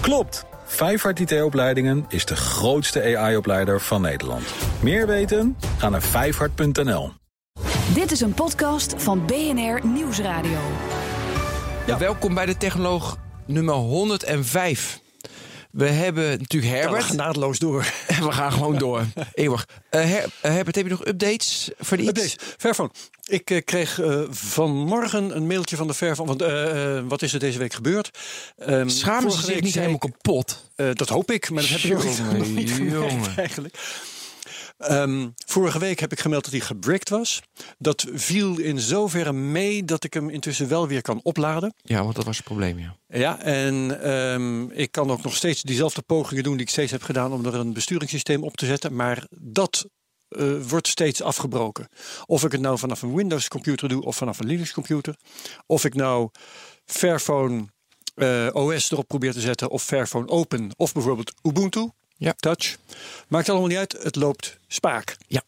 Klopt! Vijfhart IT-opleidingen is de grootste AI-opleider van Nederland. Meer weten? Ga naar vijfhart.nl. Dit is een podcast van BNR Nieuwsradio. Ja. Welkom bij de Technoloog nummer 105. We hebben natuurlijk Herbert. we gaan naadloos door. we gaan gewoon door. Eeuwig. Uh, Her uh, Herbert, heb je nog updates voor de Updates. Fairphone. Ik uh, kreeg vanmorgen een mailtje van de Fairphone. Want wat is er deze week gebeurd? Um, Schamen ze zich niet helemaal kapot? dat hoop ik, maar dat heb ik niet jongen. eigenlijk. Um, vorige week heb ik gemeld dat hij gebricked was. Dat viel in zoverre mee dat ik hem intussen wel weer kan opladen. Ja, want dat was het probleem, ja. Ja, en um, ik kan ook nog steeds diezelfde pogingen doen die ik steeds heb gedaan om er een besturingssysteem op te zetten. Maar dat uh, wordt steeds afgebroken. Of ik het nou vanaf een Windows computer doe of vanaf een Linux computer. Of ik nou Fairphone uh, OS erop probeer te zetten of Fairphone Open of bijvoorbeeld Ubuntu. Ja. Touch. Maakt allemaal niet uit. Het loopt spaak. Ja.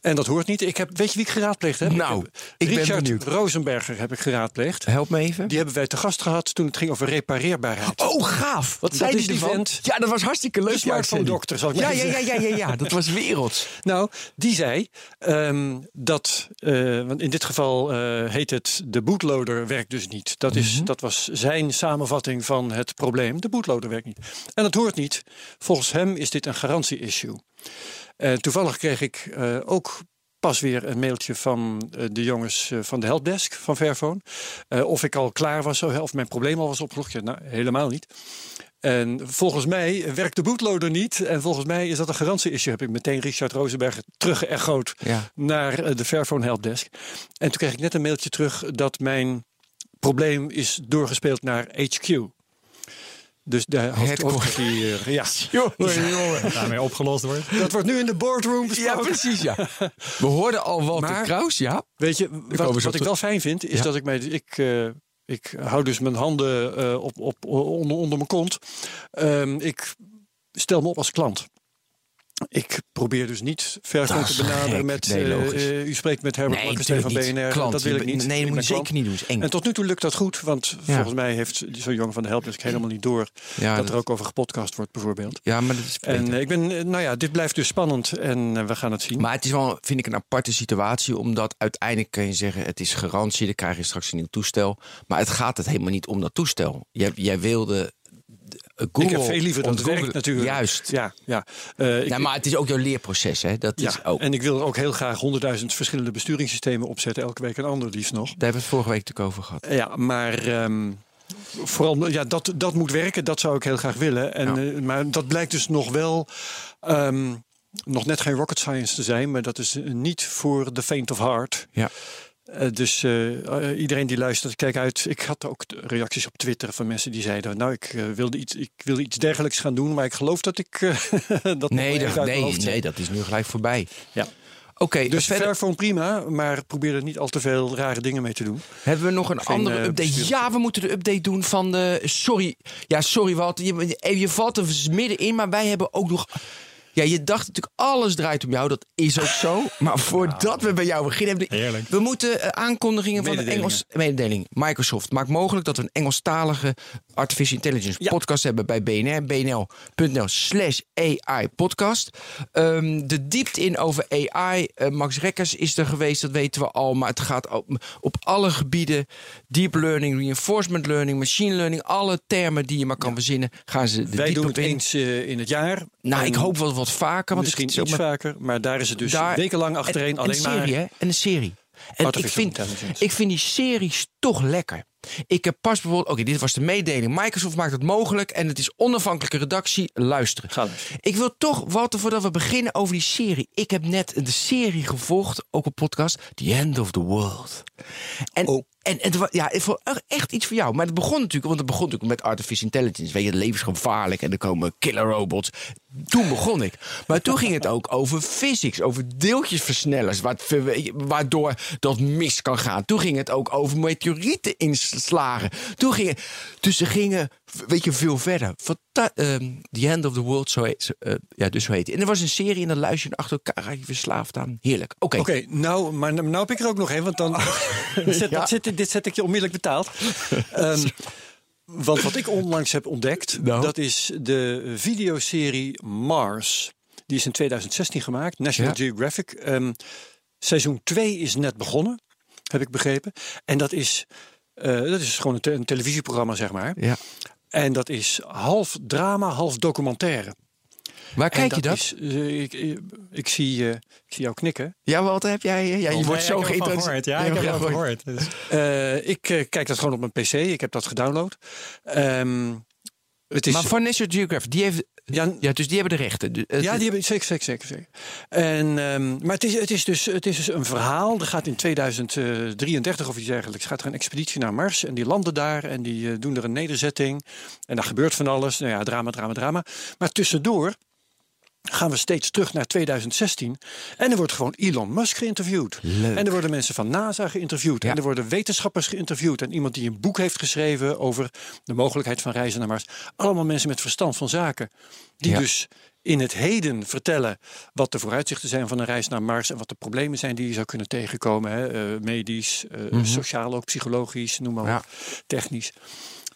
En dat hoort niet. Ik heb, weet je wie ik geraadpleegd heb? Nou, ik, ik Richard ben Rosenberger heb ik geraadpleegd. Help me even. Die hebben wij te gast gehad toen het ging over repareerbaarheid. Oh, gaaf. Wat zei die vent? Ja, dat was hartstikke leuk. De smartphone dokter, zal ik ja, maar ja, ja, ja, ja, ja, dat was werelds. nou, die zei um, dat, uh, want in dit geval uh, heet het de bootloader werkt dus niet. Dat, is, mm -hmm. dat was zijn samenvatting van het probleem. De bootloader werkt niet. En dat hoort niet. Volgens hem is dit een garantie-issue. Uh, toevallig kreeg ik uh, ook pas weer een mailtje van uh, de jongens van de helpdesk van Fairphone. of ik al klaar was, of mijn probleem al was opgelost. Ja, nou, helemaal niet. En volgens mij werkt de bootloader niet. En volgens mij is dat een garantie-issue. Heb ik meteen Richard Rosenberg teruggeëchoed ja. naar de Fairphone helpdesk. En toen kreeg ik net een mailtje terug dat mijn probleem is doorgespeeld naar HQ. Dus de hoofdkwartier, ja. jongen, jongen. Daarmee opgelost wordt. Dat wordt nu in de boardroom besproken. Ja, precies, ja. We hoorden al Walter Maar, Kraus, ja. Weet je, wat, wat ik wel fijn vind, is Ja. dat ik mij... Ik, uh, ik hou dus mijn handen uh, op, op, onder, onder mijn kont. Um, ik stel me op als klant. Ik probeer dus niet Dat te benaderen gek. met... Nee, uh, logisch. uh, u spreekt met Herbert Nee, Blankenstein van niet. BNR. Klant. Dat wil ik niet. Nee, dat moet je zeker niet doen. eng. En tot nu toe lukt dat goed, want Ja. volgens mij heeft zo'n jongen van de helpdesk helemaal niet door ja, dat dat, er ook over gepodcast wordt, bijvoorbeeld. ja, maar dat is En uh, ik ben, nou ja, dit blijft dus spannend en uh, we gaan het zien. Maar het is wel, vind ik, een aparte situatie. Omdat uiteindelijk kan je zeggen, het is garantie. Dan krijg je straks een nieuw toestel. Maar het gaat het helemaal niet om dat toestel. Jij, jij wilde eh, Google... ik heb veel liever dat het werkt natuurlijk. Juist. Ja, ja. Uh, ik, maar het is ook jouw leerproces, hè? Dat ja, is ook. en ik wil ook heel graag honderdduizend verschillende besturingssystemen opzetten. Elke week een ander liefst nog. Daar hebben we het vorige week natuurlijk over gehad. Ja, maar um, vooral ja, dat, dat moet werken. Dat zou ik heel graag willen. En, Ja. uh, maar dat blijkt dus nog wel... Um, nog net geen rocket science te zijn, maar dat is niet voor the faint of heart. Ja. Uh, dus uh, iedereen die luistert, kijk uit. Ik had ook reacties op Twitter van mensen die zeiden: Nou, ik uh, wilde iets, ik wilde iets dergelijks gaan doen, maar ik geloof dat ik dat Nee, dat, nee, nee, dat is nu gelijk voorbij. Ja. Oké, Dus verder Fairphone prima, maar probeer er niet al te veel rare dingen mee te doen. hebben we nog een Geen, andere eh, update. Ja, we moeten de update doen van de... Sorry, ja, sorry Walter, je, je valt er middenin, maar wij hebben ook nog... Ja, je dacht natuurlijk alles draait om jou. Dat is ook zo. Maar voordat we bij jou beginnen... Hebben we, we moeten eh, aankondigingen van de. Engels... Mededeling. Microsoft maakt mogelijk dat we een Engelstalige Artificial Intelligence Ja. podcast hebben bij BNR. BNL.nl slash AI podcast. Ehm, de diepte in over AI. eh, Max Rekkers is er geweest, dat weten we al. Maar het gaat op, op alle gebieden. Deep learning, reinforcement learning, machine learning. Alle termen die je maar kan verzinnen, gaan ze de Wij doen het in. eens uh, in het jaar. Nou, ik hoop wel wat vaker. Want misschien iets met- vaker, maar daar is het dus daar- wekenlang achtereen en, alleen en een serie, maar. hè? En een serie. En ik vind, ik vind die series toch lekker. Ik heb pas bijvoorbeeld... Oké, dit was de mededeling. Microsoft maakt het mogelijk en het is onafhankelijke redactie. Luisteren. Ga luisteren. Ik wil toch, Walter, voordat we beginnen over die serie. Ik heb net de serie gevolgd, ook op podcast. The End of the World. En, Oh. En het was ja, echt iets voor jou. Maar het begon natuurlijk, want het begon natuurlijk met artificial intelligence. Weet je, het leven is gevaarlijk en er komen killer robots. Toen begon ik. Maar toen ging het ook over physics, over deeltjesversnellers, waardoor dat mis kan gaan. Toen ging het ook over meteorieten inslagen. Toen ging het, dus ze gingen, weet je, veel verder. Fanta- ehm, The End of the World, zo heet, eh, ja, dus zo heet het. En er was een serie en dan luister je achter elkaar, je verslaafd aan. Heerlijk. Oké. Oké, nou, maar nou heb ik er ook nog een, want dan zet, Ja. dat zet, dit zet ik je onmiddellijk betaald. Ehm, Want wat ik onlangs heb ontdekt, Nou? dat is de videoserie Mars. Die is in 2016 gemaakt, National Ja. Geographic. Ehm, seizoen 2 is net begonnen, heb ik begrepen. En dat is, eh, dat is gewoon een, te- een televisieprogramma, zeg maar. Ja. En dat is half drama, half documentaire. Waar kijk je dat? Is, eh, ik, ik, ik zie, eh, ik zie jou knikken. Ja, Walter, heb jij... Ja, je Oh, wordt ja, zo geïnteresseerd. gehoord. Ja, ik heb ervan gehoord. Dus- Eh, ik eh, kijk dat gewoon op mijn pc. Ik heb dat gedownload. Ehm, het is, Maar van National Geographic, die heeft... ja, Ja, dus die hebben de rechten. Het- Ja, die hebben zeker, zeker, zeker. zeker. En, ehm, maar het is, het, is dus, het is dus een verhaal. Er gaat in 2033 of iets dergelijks gaat er een expeditie naar Mars. En die landen daar en die eh, doen er een nederzetting. En daar gebeurt van alles. Nou ja, drama, drama, drama. Maar tussendoor gaan we steeds terug naar 2016. En er wordt gewoon Elon Musk geïnterviewd. Leuk. En er worden mensen van NASA geïnterviewd. Ja. En er worden wetenschappers geïnterviewd. En iemand die een boek heeft geschreven over de mogelijkheid van reizen naar Mars. Allemaal mensen met verstand van zaken. Die Ja. dus in het heden vertellen wat de vooruitzichten zijn van een reis naar Mars. En wat de problemen zijn die je zou kunnen tegenkomen. Hè? eh, medisch, eh, sociaal ook, psychologisch, noem maar op. Ja. Technisch.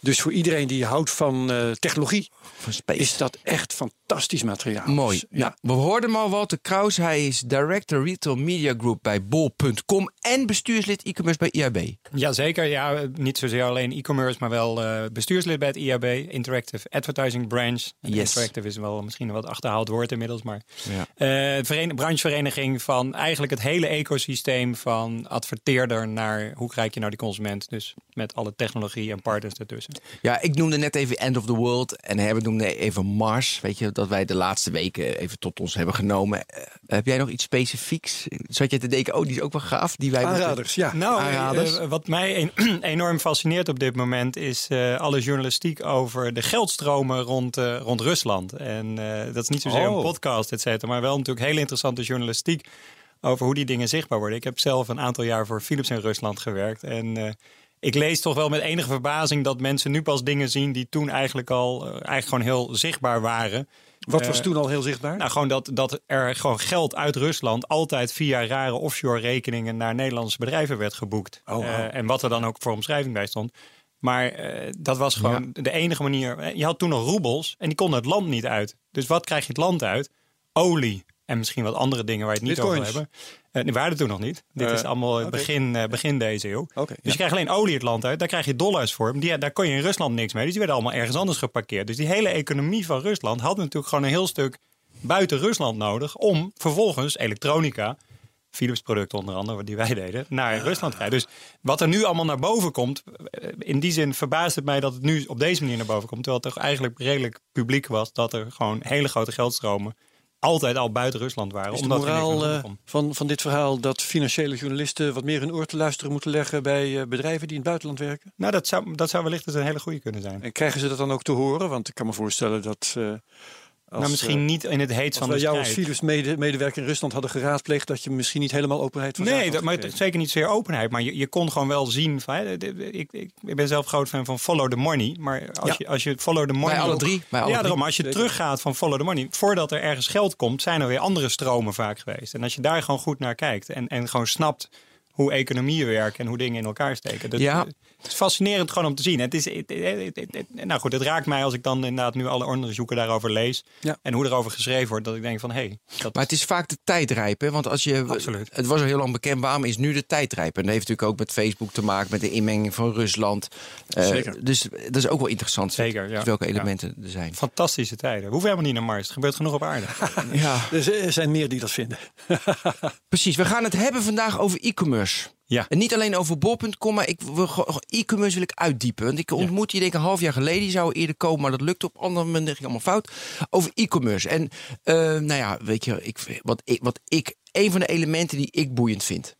Dus voor iedereen die houdt van eh, technologie, Van Space. is dat echt fantastisch materiaal. Mooi. Dus, ja. We hoorden hem al, Walter Kraus. Hij is Director Retail Media Group bij bol.com en bestuurslid e-commerce bij IAB. Jazeker, ja, niet zozeer alleen e-commerce, maar wel eh, bestuurslid bij het IAB, Interactive Advertising Branch. En Yes. Interactive is wel misschien een wat achterhaald woord inmiddels, maar Ja. eh, veren- branchevereniging van eigenlijk het hele ecosysteem van adverteerder naar hoe krijg je nou die consument. Dus met alle technologie en partners ertussen. Ja, ik noemde net even End of the World en Herbert noemde even Mars. Weet je, dat wij de laatste weken even tot ons hebben genomen. Eh, heb jij nog iets specifieks? Zat je te denken, oh, die is ook wel gaaf. Die wij moeten- Aanraders, ja. Nou, Aanraders? eh, wat mij een- enorm fascineert op dit moment is eh, alle journalistiek over de geldstromen rond, eh, rond Rusland. En eh, dat is niet zozeer Oh. een podcast, et cetera, maar wel natuurlijk hele interessante journalistiek over hoe die dingen zichtbaar worden. Ik heb zelf een aantal jaar voor Philips in Rusland gewerkt. En eh, ik lees toch wel met enige verbazing dat mensen nu pas dingen zien die toen eigenlijk al eh, eigenlijk gewoon heel zichtbaar waren. Wat was Eh, toen al heel zichtbaar? nou, gewoon dat, dat er gewoon geld uit Rusland altijd via rare offshore rekeningen naar Nederlandse bedrijven werd geboekt. Oh, wow. Eh, en wat er dan ook voor omschrijving bij stond. Maar dat was gewoon de enige manier. Je had toen nog roebels en die konden het land niet uit. Dus wat krijg je het land uit? Olie. En misschien wat andere dingen waar je het niet Bitcoins. over hebben. Eh, die waren er toen nog niet. Dit Eh, is allemaal begin, eh, begin deze eeuw. Dus ja. je krijgt alleen olie het land uit. Daar krijg je dollars voor. Die, daar kon je in Rusland niks mee. Dus die werden allemaal ergens anders geparkeerd. Dus die hele economie van Rusland had natuurlijk gewoon een heel stuk buiten Rusland nodig. Om vervolgens elektronica, Philips producten onder andere, die wij deden, naar Rusland te krijgen. Dus wat er nu allemaal naar boven komt. In die zin verbaast het mij dat het nu op deze manier naar boven komt. Terwijl het toch eigenlijk redelijk publiek was dat er gewoon hele grote geldstromen altijd al buiten Rusland waren. Is de omdat er niks moraal eh, van, van dit verhaal dat financiële journalisten wat meer hun oor te luisteren moeten leggen bij eh, bedrijven die in het buitenland werken? Nou, dat zou, dat zou wellicht eens een hele goede kunnen zijn. En krijgen ze dat dan ook te horen? Want ik kan me voorstellen dat. Als, nou, misschien eh, niet in het heet als van de als strijd. Philips mede, medewerker in Rusland hadden geraadpleegd, dat je misschien niet helemaal openheid van Nee, dat, maar het- zeker niet zeer openheid. Maar je, je kon gewoon wel zien. Van, hè, ik, ik, ik ben zelf groot fan van follow the money. Maar als, Ja. je, als je follow the money. Bij alle drie, bij alle ja, daarom. Als je teruggaat van follow the money. Voordat er ergens geld komt, zijn er weer andere stromen vaak geweest. En als je daar gewoon goed naar kijkt. En, en gewoon snapt hoe economieën werken en hoe dingen in elkaar steken. Dat, Ja. Het is fascinerend gewoon om te zien. Het is, het, het- het- het- nou goed, het raakt mij als ik dan inderdaad nu alle onderzoeken daarover lees. Ja. En hoe erover geschreven wordt. Dat ik denk van, hé, hey, dat Maar het is vaak de tijdrijp. Hè? Want als je, Absoluut. het was al heel lang bekend, waarom is nu de tijdrijp? En dat heeft natuurlijk ook met Facebook te maken, met de inmenging van Rusland. Eh, Zeker. Dus dat is ook wel interessant. Zeker, ja. Welke Ja. elementen er zijn. fantastische tijden. Hoeven helemaal niet naar Mars. Het gebeurt genoeg op aarde. Ja, er zijn meer die dat vinden. precies. We gaan het hebben vandaag over e-commerce. Ja. En niet alleen over bol.com, maar ik, e-commerce wil ik uitdiepen. Want ik ontmoette je denk ik een half jaar geleden. Die zou eerder komen, maar dat lukte op andere manier. ging allemaal fout. Over e-commerce. En eh, nou ja, weet je, ik, wat, ik, wat ik... Een van de elementen die ik boeiend vind.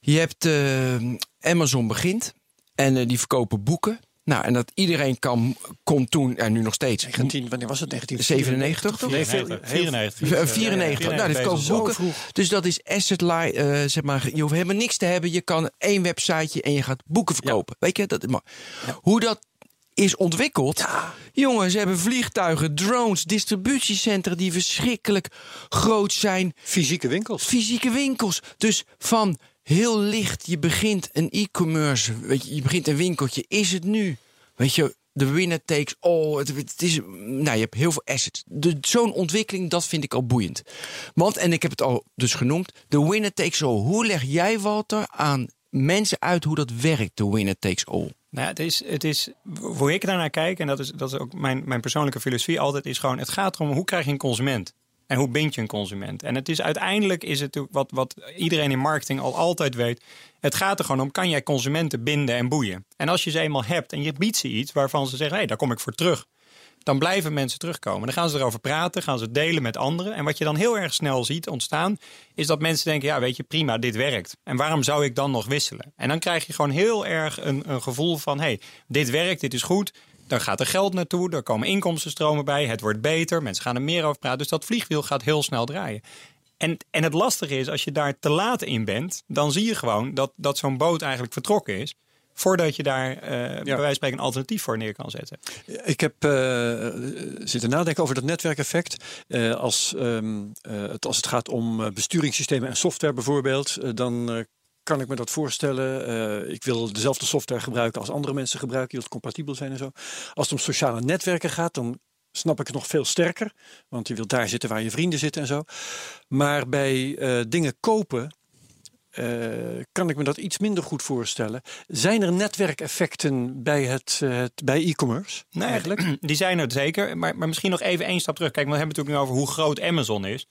Je hebt eh, Amazon begint. En eh, die verkopen boeken. Nou, en dat iedereen kan, kon toen, en nu nog steeds... 19, wanneer was het? 1997? 97 toch? Nee, veel, 94. heel- Eh, 94. nou, verkopen bezig. boeken. Vroeg. Dus dat is asset light. eh, zeg maar, je hoeft helemaal niks te hebben. Je kan één websiteje en je gaat boeken verkopen. Weet je, dat, maar hoe dat is ontwikkeld. Jongens, ze hebben vliegtuigen, drones, distributiecentra die verschrikkelijk groot zijn. Fysieke winkels. Fysieke winkels. Dus van heel licht, je begint een e-commerce, weet je, je begint een winkeltje. Is het nu weet je, de winner takes all. Het, is, nou, je hebt heel veel assets. Zo'n ontwikkeling, dat vind ik al boeiend. Want, en ik heb het al dus genoemd, de winner takes all. Hoe leg jij, Walter, aan mensen uit hoe dat werkt, de winner takes all? Nou, het is, het is, hoe ik daarnaar kijk, en dat is, dat is ook mijn, mijn persoonlijke filosofie altijd, is gewoon: het gaat erom hoe krijg je een consument? En hoe bind je een consument? En het is uiteindelijk is het wat, wat iedereen in marketing al altijd weet. Het gaat er gewoon om: kan jij consumenten binden en boeien? En als je ze eenmaal hebt en je biedt ze iets waarvan ze zeggen: hé, hey, daar kom ik voor terug. Dan blijven mensen terugkomen. Dan gaan ze erover praten, gaan ze het delen met anderen. En wat je dan heel erg snel ziet ontstaan, is dat mensen denken: ja, weet je, prima, dit werkt. En waarom zou ik dan nog wisselen? En dan krijg je gewoon heel erg een, een gevoel van: hé, hey, dit werkt, dit is goed. Dan gaat er geld naartoe, er komen inkomstenstromen bij, het wordt beter, mensen gaan er meer over praten. Dus dat vliegwiel gaat heel snel draaien. En, en het lastige is, als je daar te laat in bent, dan zie je gewoon dat, dat zo'n boot eigenlijk vertrokken is. Voordat je daar eh, bij wijze van spreken een alternatief voor neer kan zetten. Ik heb eh, zitten nadenken over dat netwerkeffect. Eh, als, ehm, eh, het, als het gaat om besturingssystemen en software bijvoorbeeld, dan kan ik me dat voorstellen. Eh, ik wil dezelfde software gebruiken als andere mensen gebruiken, die dat compatibel zijn en zo. Als het om sociale netwerken gaat, dan snap ik het nog veel sterker. Want je wilt daar zitten waar je vrienden zitten en zo. Maar bij eh, dingen kopen. Eh, kan ik me dat iets minder goed voorstellen. Zijn er netwerkeffecten bij, het, eh, bij e-commerce? Nee, eigenlijk? Die zijn er zeker. Maar, maar misschien nog even één stap terug. Kijk, we hebben het natuurlijk nu over hoe groot Amazon is.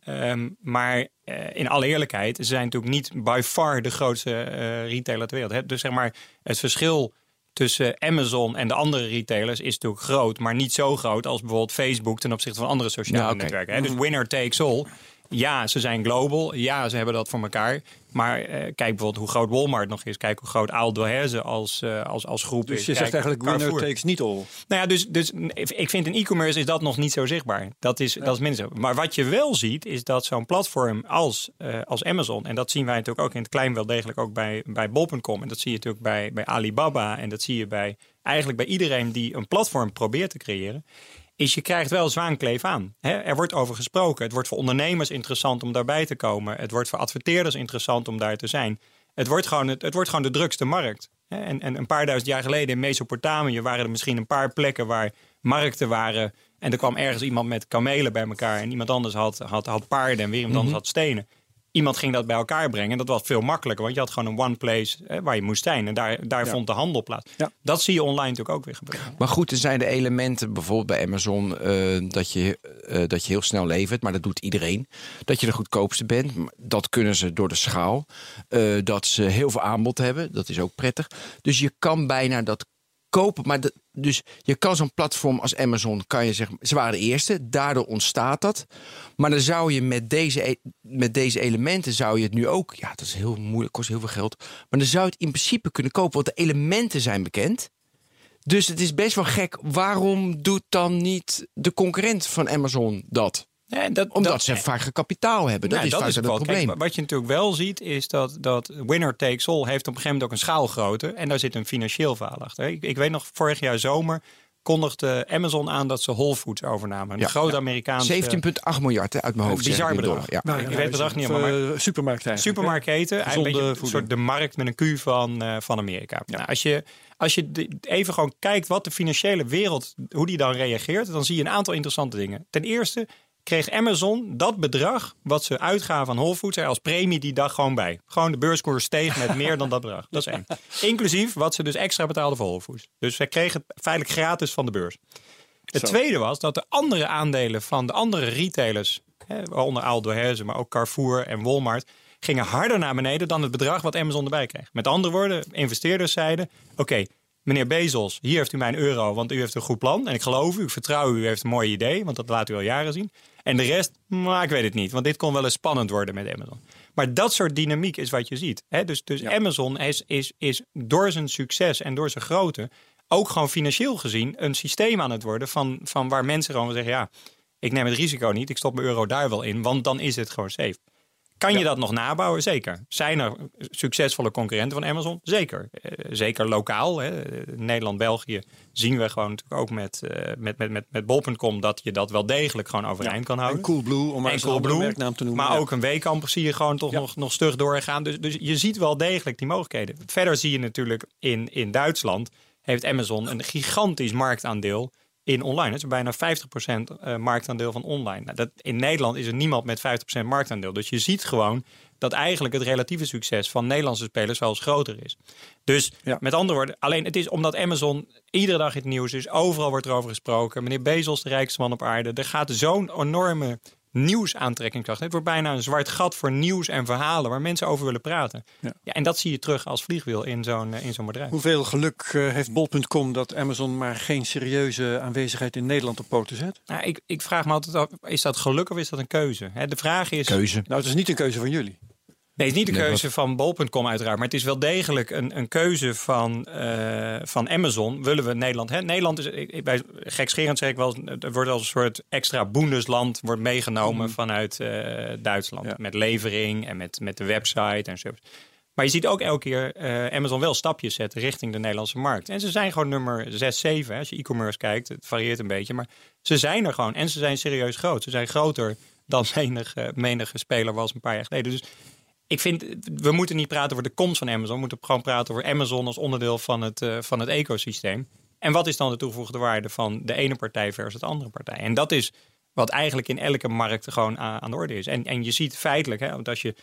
Ehm, maar eh, in alle eerlijkheid, ze zijn natuurlijk niet by far de grootste retailer ter wereld. Hè? Dus zeg maar, het verschil tussen Amazon en de andere retailers is natuurlijk groot. Maar niet zo groot als bijvoorbeeld Facebook ten opzichte van andere sociale Ja, netwerken. Hè? Dus winner takes all. Ja, ze zijn global. Ja, ze hebben dat voor elkaar. Maar eh, kijk bijvoorbeeld hoe groot Walmart nog is. Kijk hoe groot Aldo Herze als, eh, als, als groep Dus is. je zegt eigenlijk winner takes niet all. Nou ja, dus, dus ik vind in e-commerce is dat nog niet zo zichtbaar. Dat is, dat is minder zo. Maar wat je wel ziet, is dat zo'n platform als, eh, als Amazon... en dat zien wij natuurlijk ook in het klein wel degelijk ook bij, bij bol.com... en dat zie je natuurlijk bij, bij Alibaba... en dat zie je bij eigenlijk bij iedereen die een platform probeert te creëren... is je krijgt wel zwaankleef aan. Hè? Er wordt over gesproken. Het wordt voor ondernemers interessant om daarbij te komen. Het wordt voor adverteerders interessant om daar te zijn. Het wordt gewoon, het, het wordt gewoon de drukste markt. Hè, En, en een paar duizend jaar geleden in Mesopotamië waren er misschien een paar plekken waar markten waren. En er kwam ergens iemand met kamelen bij elkaar. En iemand anders had, had, had paarden en weer iemand anders had stenen. Iemand ging dat bij elkaar brengen. En dat was veel makkelijker. Want je had gewoon een one place hè, waar je moest zijn. En daar, daar vond de handel plaats. Ja. Dat zie je online natuurlijk ook weer gebeuren. Maar goed, er zijn de elementen, bijvoorbeeld bij Amazon, eh, dat, je, eh, dat je heel snel levert, maar dat doet iedereen. Dat je de goedkoopste bent, dat kunnen ze door de schaal. Eh, dat ze heel veel aanbod hebben, dat is ook prettig. Dus je kan bijna dat kopen. Maar dus je kan zo'n platform als Amazon, kan je zeggen, ze waren de eerste, daardoor ontstaat dat. Maar dan zou je met deze, e- met deze elementen zou je het nu ook, ja, dat is heel moeilijk, kost heel veel geld. Maar dan zou je het in principe kunnen kopen, want de elementen zijn bekend. Dus het is best wel gek. Waarom doet dan niet de concurrent van Amazon dat? En dat, Omdat dat- ze vaak kapitaal hebben. Dat Nou, is vaak het probleem. Kijk, wat je natuurlijk wel ziet, is dat, dat winner takes all heeft op een gegeven moment ook een schaalgrootte. En daar zit een financieel verhaal achter. Ik, ik weet nog, vorig jaar zomer kondigde Amazon aan dat ze Whole Foods overnamen. Een Ja. grote Amerikaanse 17,8 miljard hè, uit mijn hoofd. Bizar zeg ik in bedrag. Ja. Nou, ik weet het bedrag niet helemaal, maar- eh, supermarkt eigenlijk. supermarktketen. Gezonde Eigenlijk een soort de markt met een Q van, eh, van Amerika. Nou, als je, als je even gewoon kijkt wat de financiële wereld, hoe die dan reageert, dan zie je een aantal interessante dingen. Ten eerste kreeg Amazon dat bedrag wat ze uitgaven aan Whole Foods er als premie die dag gewoon bij. Gewoon de beurskoers steeg met meer dan dat bedrag. Dat is één. Inclusief wat ze dus extra betaalden voor Whole Foods. Dus zij kregen het feitelijk gratis van de beurs. Het Zo. tweede was dat de andere aandelen van de andere retailers, hè, waaronder Aldo Herze, maar ook Carrefour en Walmart, gingen harder naar beneden dan het bedrag wat Amazon erbij kreeg. Met andere woorden, investeerders zeiden: Oké, meneer Bezos, hier heeft u mijn euro, want u heeft een goed plan. En ik geloof u, ik vertrouw u, u heeft een mooi idee, want dat laat u al jaren zien. En de rest, maar ik weet het niet, want dit kon wel eens spannend worden met Amazon. Maar dat soort dynamiek is wat je ziet. Hè? Dus, dus Amazon is, is, is door zijn succes en door zijn grootte ook gewoon financieel gezien een systeem aan het worden van, van waar mensen gewoon zeggen: ja, ik neem het risico niet, ik stop mijn euro daar wel in, want dan is het gewoon safe. Kan je dat nog nabouwen? Zeker. Zijn er succesvolle concurrenten van Amazon? Zeker. Eh, zeker lokaal. Hè. Nederland, België zien we gewoon natuurlijk ook met, eh, met, met, met, met bol.com dat je dat wel degelijk gewoon overeind kan houden. En Coolblue, om maar eens een merknaam te noemen. Maar Ja. ook een weekamper zie je gewoon toch nog, nog stug doorgaan. Dus, dus je ziet wel degelijk die mogelijkheden. Verder zie je natuurlijk in, in Duitsland heeft Amazon een gigantisch marktaandeel in online. Het is bijna 50% eh, marktaandeel van online. Nou, dat, in Nederland is er niemand met 50% marktaandeel. Dus je ziet gewoon dat eigenlijk het relatieve succes van Nederlandse spelers wel eens groter is. Dus Ja. met andere woorden, alleen het is omdat Amazon iedere dag in het nieuws is, overal wordt erover gesproken. Meneer Bezos, de rijkste man op aarde. Er gaat zo'n enorme nieuwsaantrekkingskracht. Het wordt bijna een zwart gat voor nieuws en verhalen waar mensen over willen praten. Ja. Ja. en dat zie je terug als vliegwiel in zo'n eh, in zo'n bedrijf. Hoeveel geluk eh, heeft bol.com dat Amazon maar geen serieuze aanwezigheid in Nederland op poten zet? Nou, ik, ik vraag me altijd af, is dat geluk of is dat een keuze? Hè, de vraag is... Keuze. Nou, het is niet een keuze van jullie. Nee, het is niet de Nee, keuze van bol.com uiteraard. Maar het is wel degelijk een, een keuze van, eh, van Amazon. Willen we Nederland... Hè? Nederland is, bij, gekscherend zeg ik wel, het wordt als een soort extra boendesland wordt meegenomen vanuit eh, Duitsland. Ja. Met levering en met, met de website en zo. Maar je ziet ook elke keer eh, Amazon wel stapjes zetten richting de Nederlandse markt. En ze zijn gewoon nummer 6, 7. Hè. Als je e-commerce kijkt, het varieert een beetje. Maar ze zijn er gewoon. En ze zijn serieus groot. Ze zijn groter dan menige, menige speler was een paar jaar geleden. Dus ik vind, we moeten niet praten over de komst van Amazon. We moeten gewoon praten over Amazon als onderdeel van het, eh, van het ecosysteem. En wat is dan de toegevoegde waarde van de ene partij versus de andere partij? En dat is wat eigenlijk in elke markt gewoon aan, de orde is. En, en je ziet feitelijk, hè, want als je,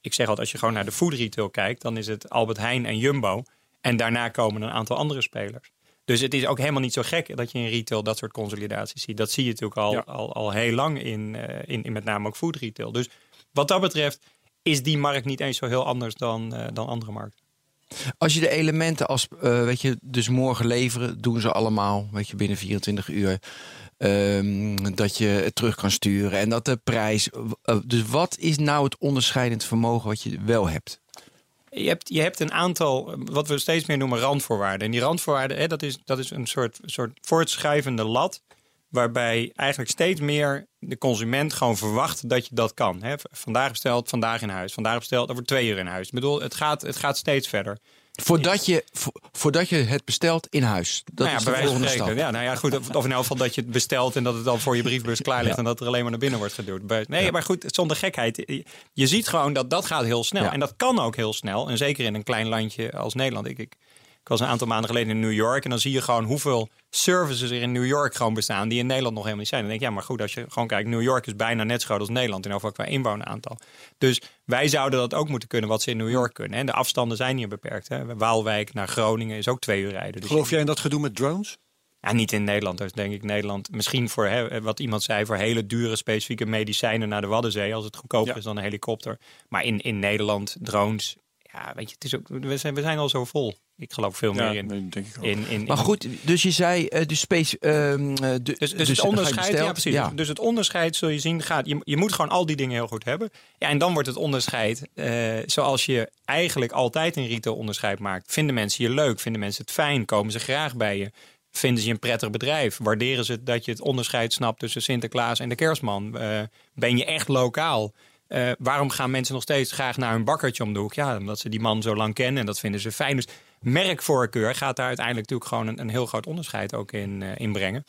ik zeg altijd, als je gewoon naar de food retail kijkt, dan is het Albert Heijn en Jumbo. En daarna komen een aantal andere spelers. Dus het is ook helemaal niet zo gek dat je in retail dat soort consolidaties ziet. Dat zie je natuurlijk al, Ja. al, al heel lang in, eh, in, in met name ook food retail. Dus wat dat betreft is die markt niet eens zo heel anders dan, eh, dan andere markten. Als je de elementen als, eh, weet je, dus morgen leveren, doen ze allemaal, weet je, binnen 24 uur. Ehm, dat je het terug kan sturen en dat de prijs. eh, dus wat is nou het onderscheidend vermogen wat je wel hebt? Je hebt, je hebt een aantal, wat we steeds meer noemen, randvoorwaarden. En die randvoorwaarden, hè, dat, is, dat is een soort, soort voortschrijvende lat. Waarbij eigenlijk steeds meer de consument gewoon verwacht dat je dat kan. Hè, vandaag besteld, vandaag in huis. Vandaag besteld, over twee uur in huis. Ik bedoel, het gaat, het gaat steeds verder. Voordat je, vo- voordat je het bestelt in huis. Dat nou ja, is de volgende stap. Ja, nou ja, goed. Of, of in elk geval dat je het bestelt en dat het dan voor je briefbus klaar ligt en dat er alleen maar naar binnen wordt geduwd. Nee, maar goed, zonder gekheid. Je- ziet gewoon dat dat gaat heel snel. En dat kan ook heel snel. En zeker in een klein landje als Nederland. Ik, ik, ik was een aantal maanden geleden in New York en dan zie je gewoon hoeveel services er in New York gewoon bestaan die in Nederland nog helemaal niet zijn. Dan denk ik, ja, maar goed, als je gewoon kijkt, New York is bijna net zo groot als Nederland in overal qua inwoneraantal. Dus wij zouden dat ook moeten kunnen wat ze in New York kunnen. En de afstanden zijn hier beperkt. Hè. Waalwijk naar Groningen is ook twee uur rijden. Dus Geloof jij in dat gedoe met drones? ja, niet in Nederland. Dus denk ik Nederland. Misschien voor hè, wat iemand zei, voor hele dure specifieke medicijnen naar de Waddenzee. Als het goedkoper Ja. is dan een helikopter. Maar in, in Nederland, drones. Ja, weet je, het is ook, we, zijn, we zijn al zo vol. Ik geloof veel meer in. nee, denk ik ook. in, in, Maar in- goed, dus je zei eh, de space. ehm, eh, de- Dus, dus, dus het onderscheid, ja, precies. Ja. Dus het onderscheid zul je zien gaat. Je, je moet gewoon al die dingen heel goed hebben. Ja, en dan wordt het onderscheid eh, zoals je eigenlijk altijd een retail onderscheid maakt. Vinden mensen je leuk? Vinden mensen het fijn? Komen ze graag bij je? Vinden ze je een prettig bedrijf? Waarderen ze dat je het onderscheid snapt tussen Sinterklaas en de kerstman? Eh, ben je echt lokaal? Eh, waarom gaan mensen nog steeds graag naar hun bakkertje om de hoek? Ja, omdat ze die man zo lang kennen en dat vinden ze fijn. Dus merkvoorkeur gaat daar uiteindelijk natuurlijk gewoon een, een heel groot onderscheid ook in, in brengen.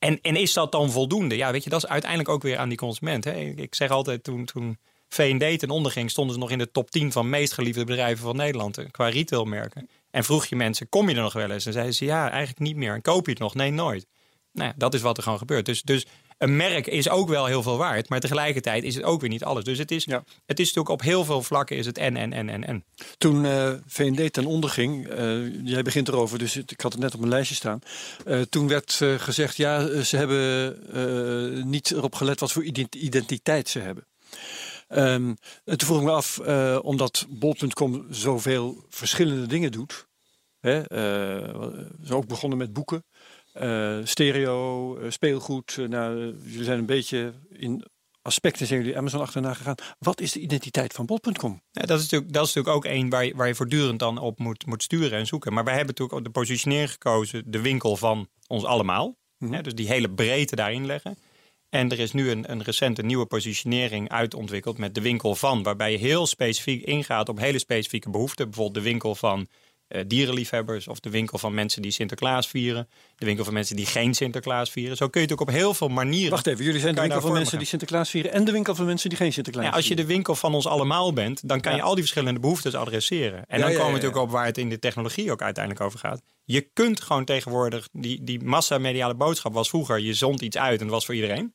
En, en is dat dan voldoende? Ja, weet je, dat is uiteindelijk ook weer aan die consument. Hè? Ik, zeg altijd, toen, toen V&D ten onder ging, stonden ze nog in de top 10 van meest geliefde bedrijven van Nederland eh, qua retailmerken. En vroeg je mensen, kom je er nog wel eens? En zeiden ze, ja, eigenlijk niet meer. En koop je het nog? Nee, nooit. Nou dat is wat er gewoon gebeurt. Dus, dus een merk is ook wel heel veel waard, maar tegelijkertijd is het ook weer niet alles. Dus het is, Ja. het is natuurlijk op heel veel vlakken is het en, en, en, en, en. Toen eh VND ten onder ging, eh, jij begint erover, dus ik had het net op mijn lijstje staan. Eh, toen werd gezegd, ja, ze hebben niet erop gelet wat voor ident- identiteit ze hebben. Ehm, en toen vroeg ik me af, omdat bol.com zoveel verschillende dingen doet. Hè, zijn ook begonnen met boeken, eh, stereo, eh, speelgoed. eh, nou, jullie zijn een beetje in aspecten zijn jullie Amazon achterna gegaan. Wat is de identiteit van bol.com? Ja, dat, is natuurlijk, dat is natuurlijk ook één waar je, waar je voortdurend dan op moet, moet sturen en zoeken. Maar wij hebben natuurlijk ook de positionering gekozen, de winkel van ons allemaal. Hè, dus die hele breedte daarin leggen. En er is nu een, een recente nieuwe positionering uitontwikkeld met de winkel van. Waarbij je heel specifiek ingaat op hele specifieke behoeften. Bijvoorbeeld de winkel van dierenliefhebbers of de winkel van mensen die Sinterklaas vieren. De winkel van mensen die geen Sinterklaas vieren. Zo kun je het ook op heel veel manieren. Wacht even, jullie zijn de winkel van mensen die Sinterklaas vieren en de winkel van mensen die geen Sinterklaas Ja, als je de winkel van ons allemaal bent, dan kan je al die verschillende behoeftes adresseren. En Ja, dan komen we natuurlijk op waar het in de technologie ook uiteindelijk over gaat. Je kunt gewoon tegenwoordig, die, die massamediale boodschap was vroeger, je zond iets uit en dat was voor iedereen.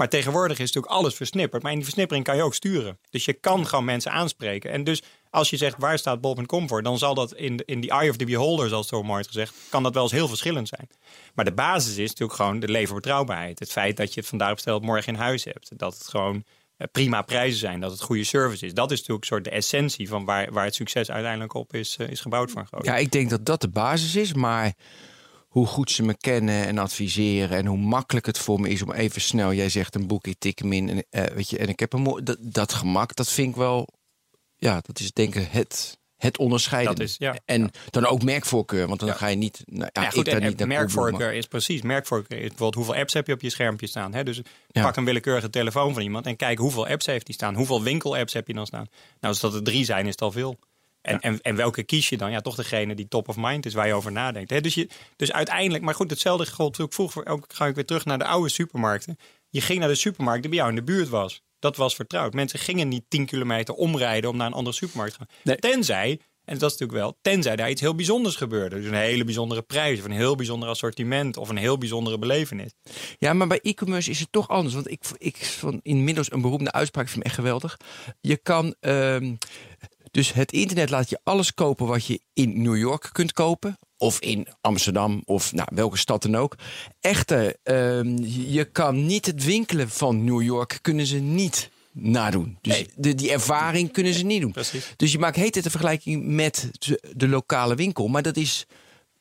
Maar tegenwoordig is natuurlijk alles versnipperd. Maar in die versnippering kan je ook sturen. Dus je kan gewoon mensen aanspreken. En dus als je zegt waar staat bol.com voor, dan zal dat in, in the eye of the beholder, zoals zo mooi gezegd, kan dat wel eens heel verschillend zijn. Maar de basis is natuurlijk gewoon de leverbetrouwbaarheid. Het feit dat je het vandaag besteld morgen in huis hebt. Dat het gewoon eh, prima prijzen zijn, dat het goede service is. Dat is natuurlijk soort de essentie van waar, waar het succes uiteindelijk op is, eh, is gebouwd een groot. Ja, ik denk dat dat de basis is, maar hoe goed ze me kennen en adviseren en hoe makkelijk het voor me is om even snel, jij zegt een boek, ik tik hem in en, eh, weet je, en ik heb een mooi, dat, dat gemak, dat vind ik wel, ja, dat is denk ik het, het onderscheiden. Dat is, ja. En dan ook merkvoorkeur, want dan ga je niet, nou, ja, Ja, goed, ik en, niet en merkvoorkeur is precies. Merkvoorkeur is bijvoorbeeld hoeveel apps heb je op je schermpje staan. Hè? Dus pak een willekeurige telefoon van iemand en kijk hoeveel apps heeft die staan. Hoeveel winkelapps heb je dan staan? Nou, als dat er drie zijn, is het al veel. En, en, en welke kies je dan? Ja, toch degene die top of mind is, waar je over nadenkt. Dus, je, dus uiteindelijk, maar goed, hetzelfde gold ook vroeger. Ook ga ik weer terug naar de oude supermarkten. Je ging naar de supermarkt die bij jou in de buurt was. Dat was vertrouwd. Mensen gingen niet 10 kilometer omrijden om naar een andere supermarkt te gaan. Nee. Tenzij, en dat is natuurlijk wel, tenzij daar iets heel bijzonders gebeurde. Dus een hele bijzondere prijs, of een heel bijzonder assortiment, of een heel bijzondere belevenis. Ja, maar bij e-commerce is het toch anders. Want ik, ik vond inmiddels een beroemde uitspraak van echt geweldig. Je kan. ehm, dus het internet laat je alles kopen wat je in New York kunt kopen. Of in Amsterdam, of nou, welke stad dan ook. Echter, ehm, je kan niet het winkelen van New York, kunnen ze niet nadoen. Dus Nee. de, die ervaring kunnen ze niet doen. Precies. Dus je maakt heet het een vergelijking met de, lokale winkel. Maar dat is,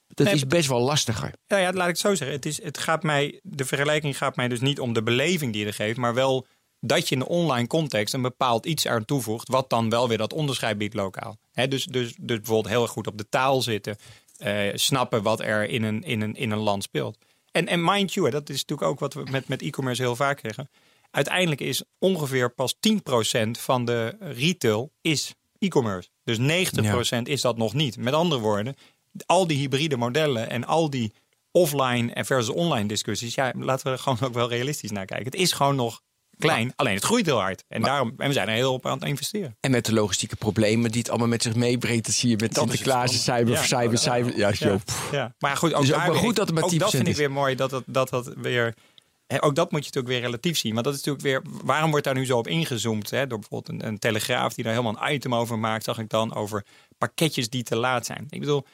dat Nee, is best wel lastiger. Ja, ja, laat ik het zo zeggen. Het is, het gaat mij, de vergelijking gaat mij dus niet om de beleving die je er geeft, maar wel dat je in de online context een bepaald iets aan toevoegt, wat dan wel weer dat onderscheid biedt lokaal. Dus, dus, dus bijvoorbeeld heel erg goed op de taal zitten, eh, snappen wat er in een, in, een, in een land speelt. En, en mind you, dat is natuurlijk ook wat we met, met e-commerce heel vaak zeggen. Uiteindelijk is ongeveer pas 10% van de retail is e-commerce. Dus 90% is dat nog niet. Met andere woorden, al die hybride modellen en al die offline en versus online discussies. Ja, laten we er gewoon ook wel realistisch naar kijken. Het is gewoon nog klein, alleen het groeit heel hard. En, daarom, en we zijn er heel op aan het investeren. En met de logistieke problemen die het allemaal met zich meebrengt. Dat zie je met Sinterklaas, cyber, Ja. cyber, cyber. Ja, Ja, joh. ja. Maar goed, ook, Dus ook weer- goed dat het maar ook dat 10% vind ik weer mooi dat dat, dat, dat weer... Ook dat moet je natuurlijk weer relatief zien. Want dat is natuurlijk weer... Waarom wordt daar nu zo op ingezoomd? Hè? Door bijvoorbeeld een, een telegraaf die daar helemaal een item over maakt. Zag ik dan over pakketjes die te laat zijn. Ik bedoel,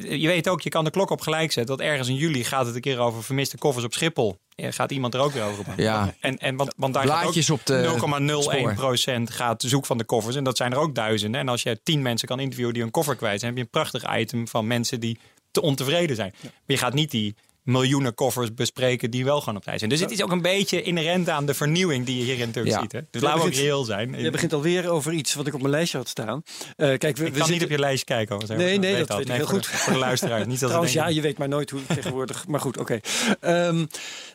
je weet ook, je kan de klok op gelijk zetten. Dat ergens in juli gaat het een keer over vermiste koffers op Schiphol. Ja, gaat iemand er ook weer over praten. Ja. En, en want, want daar Blaadjes gaat op de ook 0,01% gaat gaat zoek van de koffers. En dat zijn er ook duizenden. En als je tien mensen kan interviewen die een koffer kwijt zijn, heb je een prachtig item van mensen die te ontevreden zijn. Maar je gaat niet die miljoenen koffers bespreken die wel gewoon op tijd zijn. Dus het is ook een beetje inherent aan de vernieuwing die je hierin natuurlijk Ja. ziet. Hè? Dus laten we ook reëel zijn. Je begint alweer over iets wat ik op mijn lijstje had staan. Eh, kijk, we, ik we kan zitten- niet op je lijstje kijken. hoor. Nee, nee, dat weet ik heel goed. De, voor de luisteraar. Niet dat Trouwens, ja, je weet maar nooit hoe tegenwoordig. Maar goed, oké. Ehm,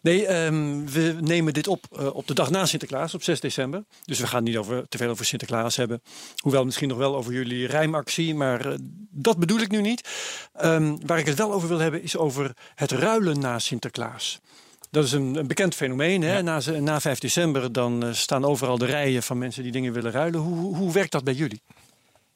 nee, ehm, we nemen dit op eh, op de dag na Sinterklaas, op 6 december. Dus we gaan niet over, te veel over Sinterklaas hebben. Hoewel misschien nog wel over jullie rijmactie, maar eh, dat bedoel ik nu niet. Ehm, waar ik het wel over wil hebben, is over het na Sinterklaas. Dat is een, een bekend fenomeen. Hè? Ja. Na, na 5 december dan eh, staan overal de rijen van mensen die dingen willen ruilen. Hoe, hoe, hoe werkt dat bij jullie?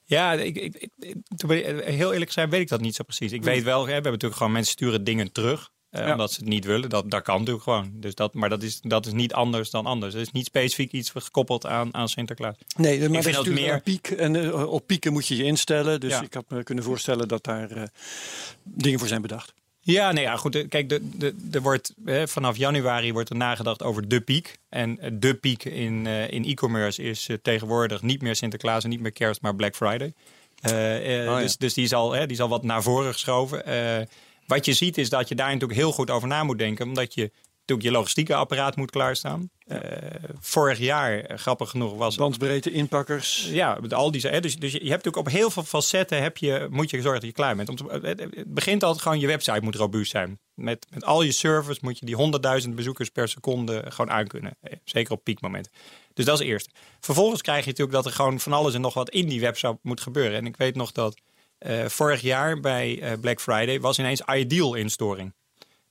Ja, ik, ik, ik, ik- ik- heel eerlijk zijn weet ik dat niet zo precies. Ik weet wel, hè, we hebben natuurlijk gewoon mensen sturen dingen terug. eh, Ja. Omdat ze het niet willen. Dat, dat kan natuurlijk gewoon. Dus dat, maar dat is, dat is niet anders dan anders. Het is niet specifiek iets gekoppeld aan, aan Sinterklaas. Nee, maar dat vind is dat natuurlijk meer- een piek. En eh, op pieken moet je je instellen. Dus Ja. ik had me kunnen voorstellen dat daar eh, dingen voor zijn bedacht. Ja, nee, ja, goed. eh, Kijk, de, de, er wordt, hè, vanaf januari wordt er nagedacht over de piek. En eh, de piek in, eh, in e-commerce is tegenwoordig niet meer Sinterklaas en niet meer kerst, maar Black Friday. Oh, ja. Dus, dus die, zal, hè, die zal wat naar voren geschoven. Wat je ziet is dat je daar natuurlijk heel goed over na moet denken. Omdat je natuurlijk je logistieke apparaat moet klaarstaan. Eh, vorig jaar, eh, grappig genoeg, was Bandbreedte, inpakkers. ja, met al die. Dus, dus je hebt natuurlijk op heel veel facetten heb je, moet je zorgen dat je klaar bent. Om te- het, begint altijd gewoon je website moet robuust zijn. Met, met al je servers moet je die 100.000 bezoekers per seconde gewoon aankunnen. Eh, Zeker op piekmomenten. Dus dat is het eerste. Vervolgens krijg je natuurlijk dat er gewoon van alles en nog wat in die website moet gebeuren. En ik weet nog dat vorig jaar bij Black Friday was ineens Ideal in storing.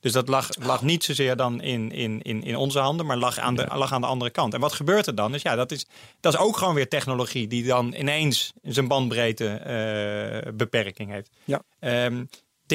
Dus dat lag, lag niet zozeer dan in, in, in, in onze handen, maar lag aan, de, lag aan de andere kant. En wat gebeurt er dan? Dus ja, dat is, dat is ook gewoon weer technologie die dan ineens zijn bandbreedte eh, beperking heeft. Ja. Ehm,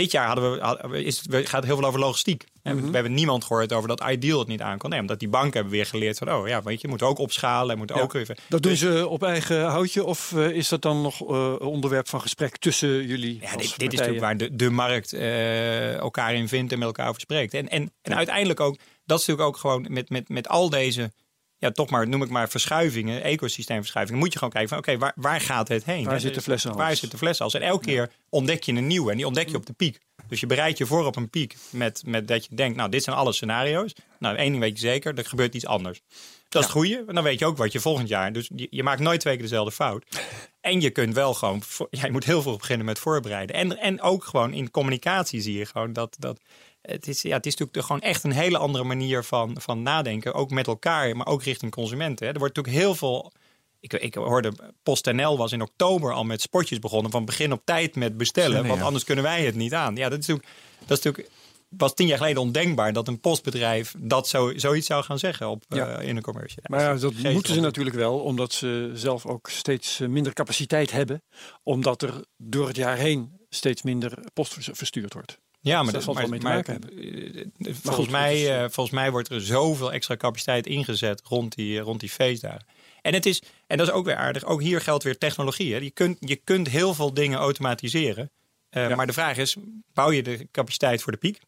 dit jaar hadden we, hadden is, het gaat heel veel over logistiek. Mhm. We hebben niemand gehoord over dat Ideal het niet aan kon. Nee, omdat die banken hebben weer geleerd van, oh ja, weet je, moet ook opschalen. en moet ook even. Dat doen ze op eigen houtje of eh, is dat dan nog eh, onderwerp van gesprek tussen jullie? Ja, dit, dit is natuurlijk waar de, de markt eh, elkaar in vindt en met elkaar over spreekt. En, en, en uiteindelijk ook, dat is natuurlijk ook gewoon met, met, met al deze, ja, toch maar, noem ik maar verschuivingen, ecosysteemverschuivingen, moet je gewoon kijken van, oké, waar, waar gaat het heen? Waar zit de flessenhals? Waar zit de? En elke keer ontdek je een nieuwe en die ontdek je op de piek. Dus je bereidt je voor op een piek met, met dat je denkt, nou, dit zijn alle scenario's. Nou, één ding weet je zeker, er gebeurt iets anders. Dat is het goede. En dan weet je ook wat je volgend jaar. Dus je, je maakt nooit twee keer dezelfde fout. En je kunt wel gewoon. Ja, je moet heel veel beginnen met voorbereiden. En, en ook gewoon in communicatie zie je gewoon dat. dat het, is, ja, het is natuurlijk gewoon echt een hele andere manier van, van nadenken. Ook met elkaar, maar ook richting consumenten. Hè. Er wordt natuurlijk heel veel. Ik, ik hoorde PostNL was in oktober al met spotjes begonnen. Van begin op tijd met bestellen. Want ja. anders kunnen wij het niet aan. Ja, dat is natuurlijk. Dat is natuurlijk was tien jaar geleden ondenkbaar dat een postbedrijf dat zo, zoiets zou gaan zeggen op, Ja. eh, in een commercial. Maar ja, dat moeten ze natuurlijk wel, omdat ze zelf ook steeds eh, minder capaciteit hebben. Omdat er door het jaar heen steeds minder post vers- verstuurd wordt. Ja, maar dat dat, zal maar, wel mee te maar, maken eh, eh, volgens, goed, mij, eh, volgens mij wordt er zoveel extra capaciteit ingezet rond die, rond die feestdagen. En, het is, en dat is ook weer aardig. Ook hier geldt weer technologie. Hè. Je, kunt, je kunt heel veel dingen automatiseren. Eh, Ja. Maar de vraag is, bouw je de capaciteit voor de piek?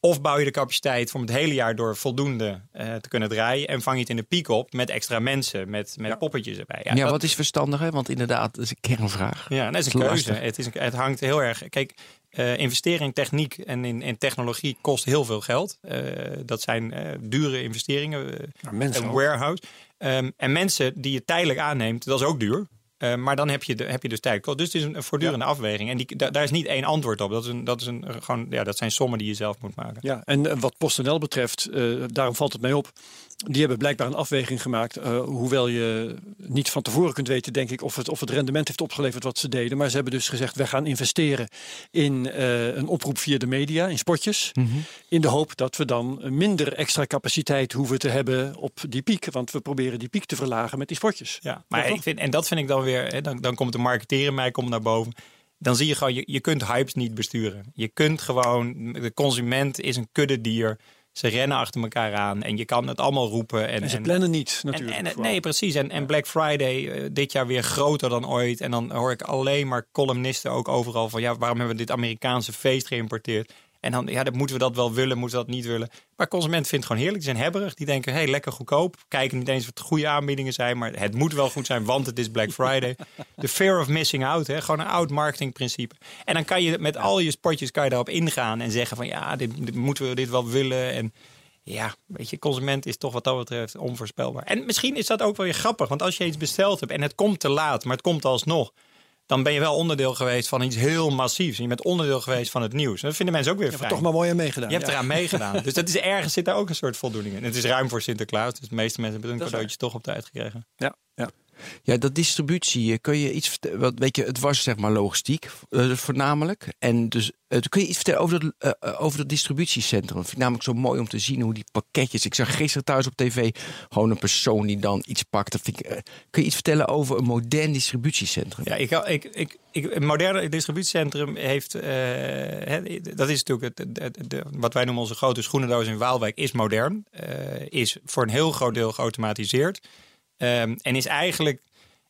Of bouw je de capaciteit om het hele jaar door voldoende eh, te kunnen draaien... en vang je het in de piek op met extra mensen, met, met Ja. poppetjes erbij. Ja, dat- wat is verstandig, hè? Want inderdaad, dat is een kernvraag. ja, dat is een Dat is keuze. Het, is een, het hangt heel erg. Kijk, eh, investeren in techniek en in, in technologie kost heel veel geld. Eh, dat zijn eh, dure investeringen. een warehouse. Ehm, en mensen die je tijdelijk aanneemt, dat is ook duur. Maar dan heb je, de, heb je dus tijd. Dus het is een voortdurende afweging. En die, da- daar is niet één antwoord op. Dat, is een, dat, is een, gewoon, ja, dat zijn sommen die je zelf moet maken. Ja, en wat PostNL betreft, daarom valt het mij op. Die hebben blijkbaar een afweging gemaakt. eh, hoewel je niet van tevoren kunt weten, denk ik, of het, of het rendement heeft opgeleverd wat ze deden. Maar ze hebben dus gezegd, wij gaan investeren in eh, een oproep via de media, in spotjes. In de hoop dat we dan minder extra capaciteit hoeven te hebben op die piek. Want we proberen die piek te verlagen met die spotjes. Ja, maar ik vind, en dat vind ik dan weer, hè, dan, dan komt de marketeer in mij komt naar boven. Dan zie je gewoon, je, je kunt hypes niet besturen. Je kunt gewoon, de consument is een kuddedier. Ze rennen achter elkaar aan en je kan het allemaal roepen. En, En ze en- plannen niet en, natuurlijk. en, vooral. nee, precies. En, en Black Friday eh, dit jaar weer groter dan ooit. En dan hoor ik alleen maar columnisten ook overal van... ja, waarom hebben we dit Amerikaanse feest geïmporteerd? En dan, ja, dan moeten we dat wel willen, moeten we dat niet willen. Maar consument vindt het gewoon heerlijk. Die zijn hebberig. Die denken, hey, lekker goedkoop. Kijken niet eens wat goede aanbiedingen zijn. Maar het moet wel goed zijn, want het is Black Friday. De fear of missing out. Hè? Gewoon een oud marketingprincipe. En dan kan je met al je spotjes kan je daarop ingaan. En zeggen van, ja, dit, dit moeten we dit wel willen. En ja, weet je, consument is toch wat dat betreft onvoorspelbaar. En misschien is dat ook wel weer grappig. Want als je iets besteld hebt en het komt te laat, maar het komt alsnog. Dan ben je wel onderdeel geweest van iets heel massiefs. En je bent onderdeel geweest van het nieuws. En dat vinden mensen ook weer Je hebt fijn. toch maar mooi aan meegedaan. Je hebt eraan meegedaan. Dus dat is ergens zit daar ook een soort voldoening in. Het is ruim voor Sinterklaas. Dus de meeste mensen hebben is cadeautje toch op tijd gekregen. Ja, ja. Ja, dat distributie, eh, kun je iets? Want weet je, het was zeg maar logistiek eh, voornamelijk. En dus eh, kun je iets vertellen over dat, over dat distributiecentrum? Dat vind ik namelijk zo mooi om te zien hoe die pakketjes. Ik zag gisteren thuis op tv gewoon een persoon die dan iets pakt. Dat vind ik, kun je iets vertellen over een modern distributiecentrum? Ja, ik, ik, ik, ik, een moderne distributiecentrum heeft. dat is natuurlijk het, wat wij noemen onze grote schoenendoos in Waalwijk, is modern. is voor een heel groot deel geautomatiseerd. Ehm, en is eigenlijk,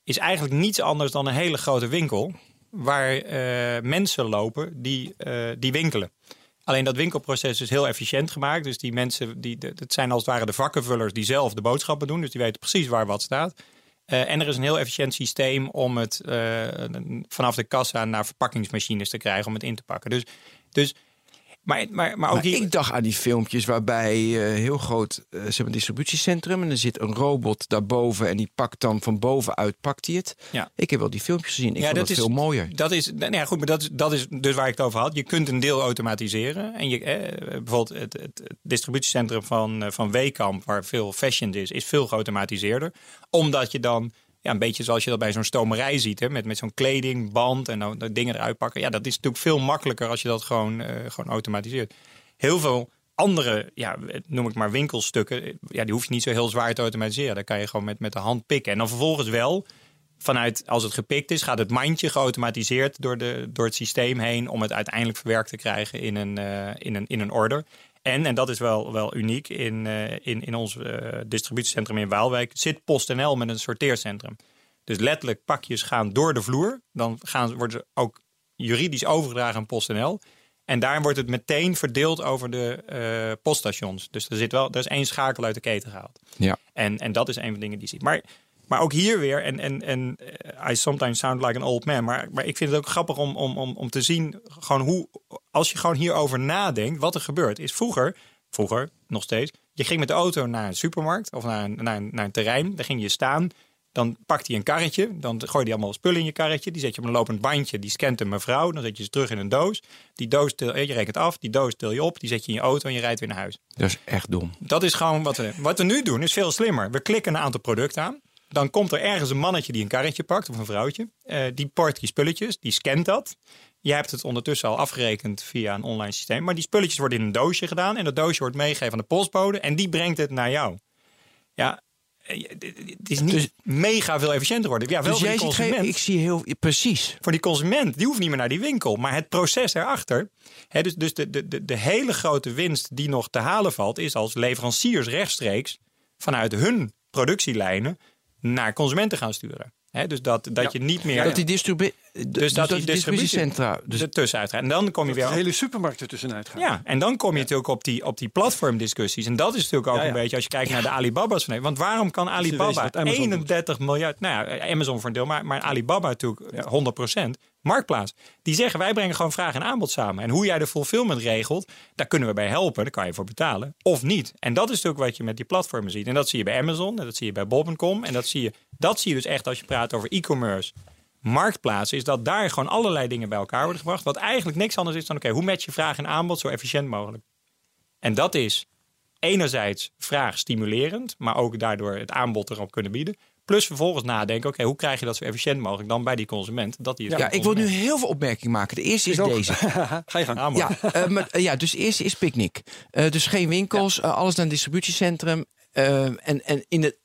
is eigenlijk niets anders dan een hele grote winkel. Waar eh, mensen lopen die, eh, die winkelen. Alleen dat winkelproces is heel efficiënt gemaakt. Dus die mensen, die, het zijn als het ware de vakkenvullers die zelf de boodschappen doen. Dus die weten precies waar wat staat. Eh, en er is een heel efficiënt systeem om het vanaf de kassa naar verpakkingsmachines te krijgen om het in te pakken. Dus, dus maar, maar, maar ook Maar ik dacht aan die filmpjes waarbij eh, heel groot eh, zeg maar, distributiecentrum en er zit een robot daarboven en die pakt dan van bovenuit pakt hij het. Ja. Ik heb wel die filmpjes gezien. Ik Ja, vond dat, dat is- veel mooier. Dat is, nou ja, goed, maar dat is, dat is dus waar ik het over had. Je kunt een deel automatiseren. En je, eh, bijvoorbeeld het, het, het distributiecentrum van, eh, van Weekamp, waar veel fashion is, is veel geautomatiseerder. Omdat je dan Ja, een beetje zoals je dat bij zo'n stomerij ziet, hè, met, met zo'n kleding, band en dan dingen eruit pakken. Ja, dat is natuurlijk veel makkelijker als je dat gewoon, eh, gewoon automatiseert. Heel veel andere, ja, noem ik maar winkelstukken, ja, die hoef je niet zo heel zwaar te automatiseren. Daar kan je gewoon met, met de hand pikken. En dan vervolgens wel, vanuit als het gepikt is, gaat het mandje geautomatiseerd door, de, door het systeem heen om het uiteindelijk verwerkt te krijgen in een, eh, in een, in een order. En, en dat is wel, wel uniek, in, eh, in, in ons eh, distributiecentrum in Waalwijk zit PostNL met een sorteercentrum. Dus letterlijk pakjes gaan door de vloer. Dan gaan, worden ze ook juridisch overgedragen aan PostNL. En daar wordt het meteen verdeeld over de eh, poststations. Dus er, zit wel, er is één schakel uit de keten gehaald. Ja. En, en dat is een van de dingen die je ziet. Maar, maar ook hier weer, en, en, en eh, I sometimes sound like an old man. Maar, maar ik vind het ook grappig om, om, om, om te zien, gewoon hoe, als je gewoon hierover nadenkt, wat er gebeurt. Is vroeger, vroeger nog steeds, je ging met de auto naar een supermarkt of naar een, naar een, naar een terrein. Daar ging je staan. Dan pakt hij een karretje. Dan gooi je allemaal spullen in je karretje. Die zet je op een lopend bandje. Die scant een mevrouw. Dan zet je ze terug in een doos. Die doos til, je rekent af. Die doos til je op. Die zet je in je auto en je rijdt weer naar huis. Dat is echt dom. Dat is gewoon wat we, wat we nu doen. Is veel slimmer. We klikken een aantal producten aan. Dan komt er ergens een mannetje die een karretje pakt. Of een vrouwtje. Uh, die port die spulletjes. Die scant dat. Je hebt het ondertussen al afgerekend via een online systeem. Maar die spulletjes worden in een doosje gedaan. En dat doosje wordt meegegeven aan de postbode. En die brengt het naar jou. Ja, het is niet dus, mega veel efficiënter worden. Ja, wel dus voor jij die consument. Ik zie heel precies. Voor die consument, die hoeft niet meer naar die winkel. Maar het proces erachter. Hè, dus dus de, de, de hele grote winst die nog te halen valt, is als leveranciers rechtstreeks vanuit hun productielijnen naar consumenten gaan sturen. He, dus dat, dat ja. je niet meer. Dat die, distribu dus dus dat die die distributiecentra dus ertussenuit gaan. En dan kom je weer. De hele supermarkt ertussenuit gaan. Ja, en dan kom je natuurlijk op die, op die platformdiscussies. En dat is natuurlijk ook Ja, ja. een beetje als je kijkt naar de Alibaba's van Want waarom kan Alibaba wat Amazon doet. 31 miljard. Nou ja, Amazon voor een deel, maar, maar Alibaba natuurlijk 100 Marktplaats. Die zeggen wij brengen gewoon vraag en aanbod samen. En hoe jij de fulfillment regelt, daar kunnen we bij helpen. Daar kan je voor betalen. Of niet. En dat is natuurlijk wat je met die platformen ziet. En dat zie je bij Amazon. En dat zie je bij Bob.com. En dat zie je, dat zie je dus echt als je praat over e-commerce. Marktplaatsen is dat daar gewoon allerlei dingen bij elkaar worden gebracht. Wat eigenlijk niks anders is dan: oké, hoe match je vraag en aanbod zo efficiënt mogelijk? En dat is enerzijds vraag stimulerend, maar ook daardoor het aanbod erop kunnen bieden. Plus vervolgens nadenken: oké, hoe krijg je dat zo efficiënt mogelijk dan bij die consument? Dat die het Ja, voor ik wil nu heel veel opmerkingen maken. De eerste is, Is ook- deze. Ga je gang. Aanbod. Ja, eh, maar, eh, ja, dus de eerste is picknick. Eh, dus geen winkels, alles naar een distributiecentrum. En, en in het,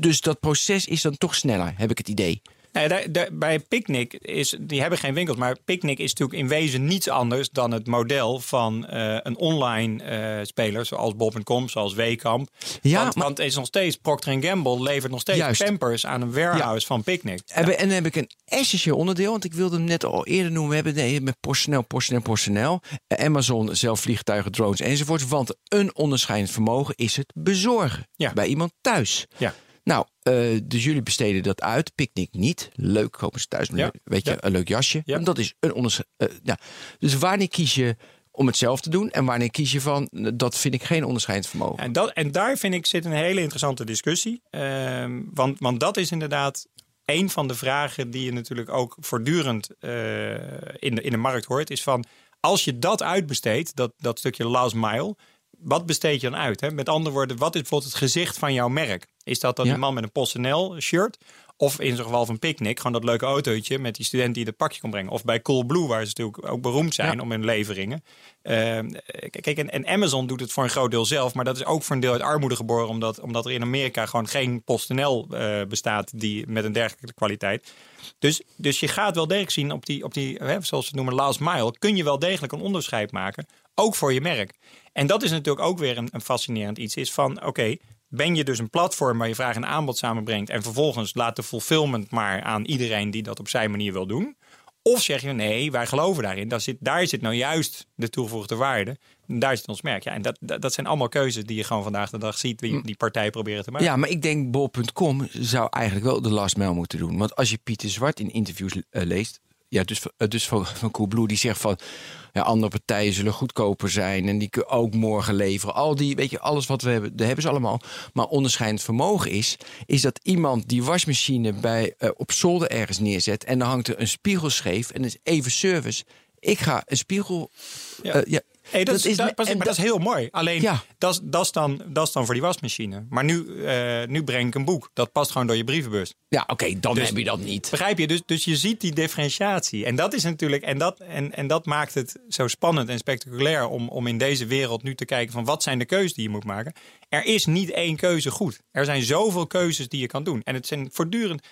dus dat proces is dan toch sneller, heb ik het idee. Nee, daar, daar- bij Picnic is, die hebben geen winkels, maar Picnic is natuurlijk in wezen niets anders dan het model van eh, een online eh, speler, zoals Bob.com, zoals Wekamp. Ja, want, maar- want het is nog steeds Procter Gamble levert nog steeds Juist. Pampers aan een warehouse van Picnic. En, en dan heb ik een essentieel onderdeel, want ik wilde hem net al eerder noemen. We hebben nee, met PostNL, PostNL, PostNL, eh, Amazon, zelf vliegtuigen, drones enzovoort. Want een onderscheidend vermogen is het bezorgen Ja. bij iemand thuis. Ja. Nou, eh, dus jullie besteden dat uit. Picknick niet. Leuk, kopen ze thuis. Ja. Weet je, Ja. een leuk jasje. Ja. En dat is een onderscheid. ja. Dus wanneer kies je om het zelf te doen? En wanneer kies je van, eh, dat vind ik geen onderscheidend vermogen. En, dat, en daar vind ik zit een hele interessante discussie. Ehm, want, want dat is inderdaad een van de vragen die je natuurlijk ook voortdurend eh, in, de, in de markt hoort. Is van als je dat uitbesteedt, dat, dat stukje last mile. Wat besteed je dan uit? Hè? Met andere woorden, wat is bijvoorbeeld het gezicht van jouw merk? Is dat dan Ja. die man met een PostNL shirt? Of in zo'n geval van Picnic, gewoon dat leuke autootje met die student die dat pakje kon brengen. Of bij Coolblue, waar ze natuurlijk ook beroemd zijn om hun leveringen. Ehm, kijk, en, en Amazon doet het voor een groot deel zelf, maar dat is ook voor een deel uit armoede geboren, omdat, omdat er in Amerika gewoon geen PostNL eh bestaat die met een dergelijke kwaliteit. Dus, dus je gaat wel degelijk zien op die, op die hè, zoals het noemen, last mile, kun je wel degelijk een onderscheid maken, ook voor je merk. En dat is natuurlijk ook weer een, een fascinerend iets, is van oké, ben je dus een platform waar je vraag en aanbod samenbrengt en vervolgens laat de fulfillment maar aan iedereen die dat op zijn manier wil doen? Of zeg je nee, wij geloven daarin. Daar zit, daar zit nou juist de toegevoegde waarde. En Daar zit ons merk. Ja, en dat, dat, dat zijn allemaal keuzes die je gewoon vandaag de dag ziet. Die, die partijen proberen te maken. Ja, maar ik denk bol.com zou eigenlijk wel de last mail moeten doen. Want als je Pieter Zwart in interviews eh, leest, ja, dus, eh, dus van, van Coolblue, die zegt van ja, andere partijen zullen goedkoper zijn en die kunnen ook morgen leveren. Al die, weet je, alles wat we hebben, dat hebben ze allemaal. Maar onderscheidend vermogen is, is dat iemand die wasmachine bij, eh, op zolder ergens neerzet en dan hangt er een spiegel scheef en is even service. Ik ga een spiegel. Ja. eh, ja, Hey, dat, is, dat, en maar dat, is heel mooi. Alleen, Ja. dat, is- dat, is dan, dat is dan voor die wasmachine. Maar nu, eh, nu breng ik een boek. Dat past gewoon door je brievenbus. Ja, oké, dan Dus- heb je dat niet. Begrijp je? Dus, dus je ziet die differentiatie. En dat is natuurlijk. En dat, en, en dat maakt het zo spannend en spectaculair om, om in deze wereld nu te kijken van wat zijn de keuzes die je moet maken. Er is niet één keuze goed. Er zijn zoveel keuzes die je kan doen. En het zijn voortdurend.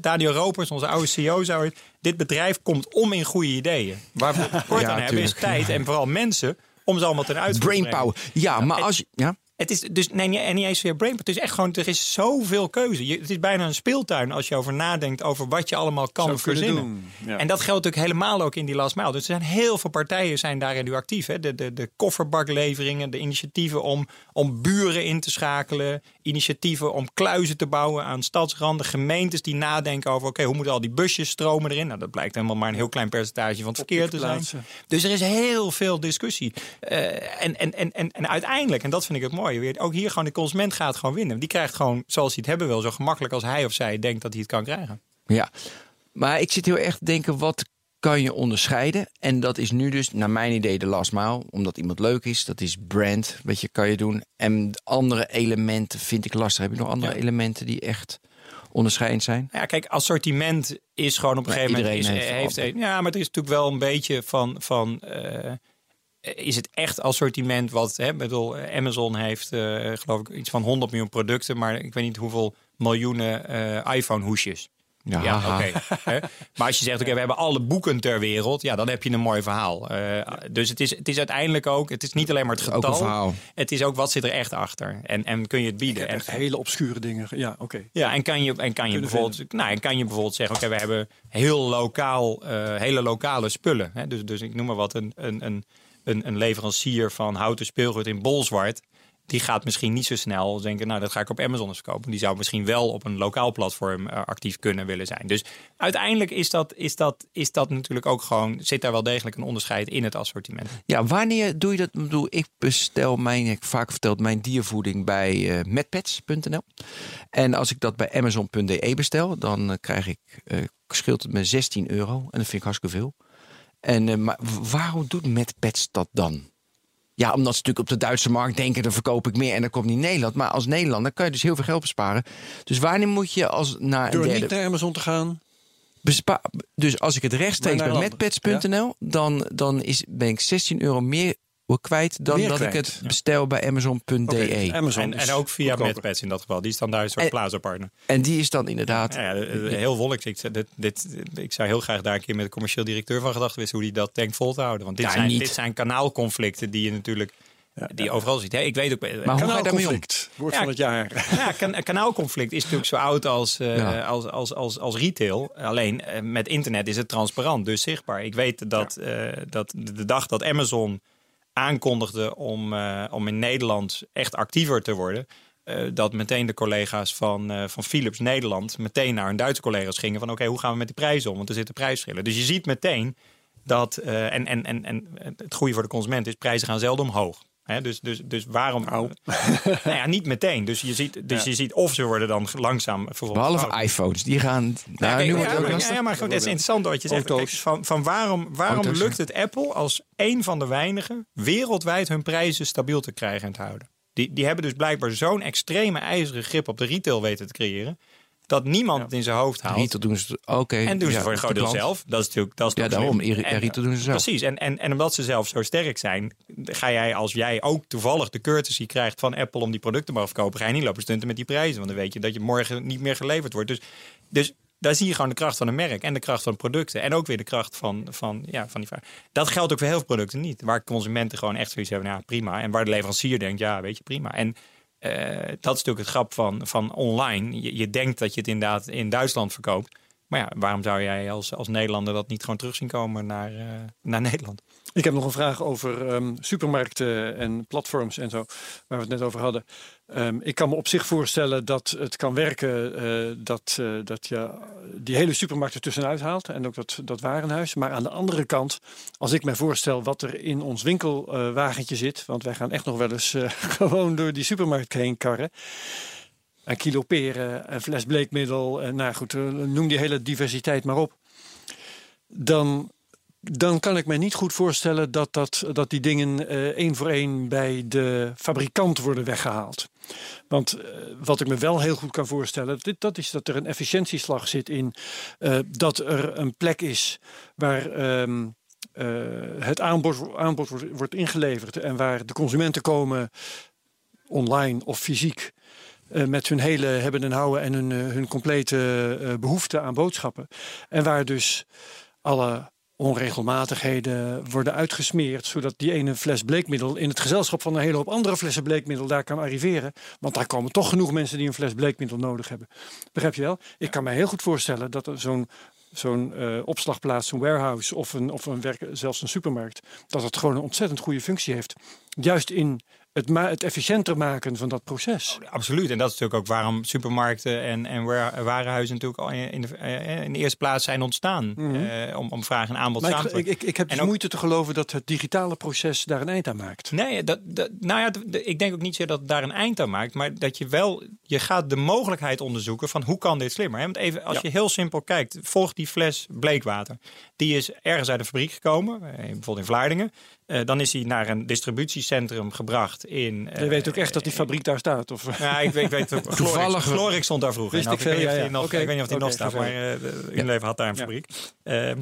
Daniel Ropers, onze oude CEO, zou het. Dit bedrijf komt om in goede ideeën. Waar we tekort Ja, aan hebben is tijd en vooral mensen om ze allemaal ten uitvoer te brengen. Brainpower. Ja, maar en- als je... Ja? Het is dus nee, niet- en niet eens weer brain. Het is echt gewoon, er is zoveel keuze. Je, het is bijna een speeltuin als je over nadenkt over wat je allemaal kan Zou verzinnen. doen, ja. En dat geldt natuurlijk helemaal ook in die last mile. Dus er zijn heel veel partijen zijn daarin nu actief. Hè? De, de, de kofferbakleveringen, de initiatieven om, om buren in te schakelen. Initiatieven om kluizen te bouwen aan stadsranden. Gemeentes die nadenken over, oké, hoe moeten al die busjes stromen erin? Nou, dat blijkt helemaal maar een heel klein percentage van het verkeer te zijn. Dus er is heel veel discussie. Eh, en, en, en, en, en uiteindelijk, en dat vind ik het mooie, weer, ook hier gewoon de consument gaat gewoon winnen. Die krijgt gewoon, zoals hij het hebben wil, zo gemakkelijk als hij of zij denkt dat hij het kan krijgen. Ja, maar ik zit heel erg te denken, wat kan je onderscheiden? En dat is nu dus, naar mijn idee, de last mile. Omdat iemand leuk is, dat is brand, weet je, kan je doen. En andere elementen vind ik lastig. Heb je nog andere Ja. elementen die echt onderscheidend zijn? Ja, kijk, assortiment is gewoon op een gegeven moment. Is, iedereen heeft heeft, ja, maar er is natuurlijk wel een beetje van. van eh, is het echt assortiment wat, hè, ik bedoel, Amazon heeft eh, geloof ik iets van 100 miljoen producten, maar ik weet niet hoeveel miljoenen eh, iPhone Ja, oké. Maar als je zegt, oké, we hebben alle boeken ter wereld, ja, dan heb je een mooi verhaal. Eh, dus het is, het is uiteindelijk ook, het is niet alleen maar het Ook een getal, verhaal. het is ook wat zit er echt achter en, en kun je het bieden. En, Echt hele obscure dingen. Ja, oké. ja, en kan je, en kan je, bijvoorbeeld, nou, en kan je bijvoorbeeld zeggen: Oké, we hebben heel lokaal, eh, hele lokale spullen. Hè? Dus, dus ik noem maar wat, een, een, een, een, een leverancier van houten speelgoed in Bolzwart. Die gaat misschien niet zo snel denken: Nou, dat ga ik op Amazon eens verkopen. Die zou misschien wel op een lokaal platform eh, actief kunnen willen zijn. Dus uiteindelijk is dat, is, dat, is dat natuurlijk ook gewoon, zit daar wel degelijk een onderscheid in het assortiment. Ja, wanneer doe je dat? Ik bedoel, ik bestel mijn, ik vaak verteld, mijn diervoeding bij eh metpets.nl. En als ik dat bij amazon.de bestel, dan eh, krijg ik, scheelt het me 16 euro. En dat vind ik hartstikke veel. En maar waarom doet Metpets dat dan? Ja, omdat ze natuurlijk op de Duitse markt denken, dan verkoop ik meer en dan komt niet Nederland. Maar als Nederlander kan je dus heel veel geld besparen. Dus wanneer moet je als naar een Door derde... niet naar Amazon te gaan. Bespa- dus als ik het rechtstreeks naar een metpets.nl, dan, dan is, ben ik 16 euro meer kwijt dan dat kwijt, ik het ja. bestel bij amazon.de. Oké, Amazon En, en ook via. MedPets in dat geval. Die is dan daar een soort En- plaza-partner. En die is dan inderdaad. Ja, ja, eh, heel wolk. Ik, dit, dit, ik zou heel graag daar een keer met de commercieel directeur van gedachten wisten hoe die dat denkt vol te houden. Want dit, Ja, zijn, niet. dit zijn kanaalconflicten die je natuurlijk die overal ziet. Hè, ik weet ook. Maar hoe ga je daarmee om? Kanaalconflict, woord Ja. van het jaar. ja, kan, kanaalconflict is natuurlijk zo oud als, eh, Ja. als, als, als, als retail. Alleen eh, met internet is het transparant, dus zichtbaar. Ik weet dat, eh, dat de de dag dat Amazon aankondigde om, eh, om in Nederland echt actiever te worden. eh, dat meteen de collega's van, eh, van Philips Nederland meteen naar hun Duitse collega's gingen van oké, hoe gaan we met die prijzen om? Want er zitten prijsverschillen. Dus je ziet meteen dat, en, en, en, en het goede voor de consument is, prijzen gaan zelden omhoog. Dus, dus, dus waarom? nou ja, niet meteen. Dus je ziet, dus je ziet of ze worden dan langzaam vervolgens. Behalve iPhones, die gaan. Ja, Nou, kijk, nu wordt ja, het ook maar, lastig. ja, maar goed, het is interessant wat je zegt. Kijk, van, van waarom waarom Auto's, lukt ja. het Apple als een van de weinigen wereldwijd hun prijzen stabiel te krijgen en te houden? Die, die hebben dus blijkbaar zo'n extreme ijzeren grip op de retail weten te creëren. Dat niemand het in zijn hoofd haalt. Doen ze. Oké. en doen ze voor een groot de deel klant. zelf. Dat is natuurlijk. Dat is Ja, daarom. En- doen ze zelf. Precies. En, en, en omdat ze zelf zo sterk zijn, ga jij als jij ook toevallig de courtesy krijgt van Apple om die producten maar te verkopen, ga je niet lopen stunten met die prijzen. Want dan weet je dat je morgen niet meer geleverd wordt. Dus, dus daar zie je gewoon de kracht van een merk en de kracht van producten. En ook weer de kracht van, van, ja, van die vraag. Dat geldt ook voor heel veel producten niet. Waar consumenten gewoon echt zoiets hebben, ja prima. En waar de leverancier denkt, ja weet je prima. En eh, dat is natuurlijk het grap van, van online. Je, denkt dat je het inderdaad in Duitsland verkoopt. Maar ja, waarom zou jij als, als Nederlander dat niet gewoon terug zien komen naar, eh, naar Nederland? Ik heb nog een vraag over ehm, supermarkten en platforms en zo, waar we het net over hadden. Ehm, ik kan me op zich voorstellen dat het kan werken eh, dat, eh, dat je die hele supermarkt er tussenuit haalt en ook dat, dat warenhuis. Maar aan de andere kant, als ik me voorstel wat er in ons winkelwagentje zit, want wij gaan echt nog wel eens eh, gewoon door die supermarkt heen karren. Een kilo peren, een fles bleekmiddel, nou goed, noem die hele diversiteit maar op. Dan dan kan ik me niet goed voorstellen dat, dat, dat die dingen eh, één voor één bij de fabrikant worden weggehaald. Want eh, wat ik me wel heel goed kan voorstellen, dit, dat is dat er een efficiëntieslag zit in eh, dat er een plek is waar ehm, eh, het aanbod, aanbod wordt, ingeleverd en waar de consumenten komen online of fysiek. met hun hele hebben en houden en hun, hun complete eh, behoefte aan boodschappen. En waar dus alle onregelmatigheden worden uitgesmeerd, zodat die ene fles bleekmiddel in het gezelschap van een hele hoop andere flessen bleekmiddel daar kan arriveren. Want daar komen toch genoeg mensen die een fles bleekmiddel nodig hebben. Begrijp je wel? Ik kan me heel goed voorstellen dat er zo'n zo'n eh, opslagplaats, zo'n warehouse of, een, of een werk, zelfs een supermarkt, dat het gewoon een ontzettend goede functie heeft. Juist in het, ma- het efficiënter maken van dat proces. Absoluut. En dat is natuurlijk ook waarom supermarkten en, en wa- warenhuizen natuurlijk al in, de, eh, in de eerste plaats zijn ontstaan. eh, om, om vraag en aanbod Maar samen te ik, ik, ik heb dus ook- moeite te geloven dat het digitale proces daar een eind aan maakt. Nee, dat, dat, nou ja, ik denk ook niet zo dat het daar een eind aan maakt. Maar dat je wel, je gaat de mogelijkheid onderzoeken van hoe kan dit slimmer. Hè? Want even, als je heel simpel kijkt, volg die fles bleekwater. Die is ergens uit de fabriek gekomen, eh, bijvoorbeeld in Vlaardingen. Eh, dan is hij naar een distributiecentrum gebracht in... eh, Je weet ook echt dat die fabriek daar staat. Of, Ja, ik weet, ik weet Toevallig- Toevallig. Glorik stond daar vroeger. Wist Nou, ik veel, weet niet ja, of ja. die nog, Oké, Ik weet niet of die oké, nog staat, maar eh, de Unilever had daar een fabriek. Ehm,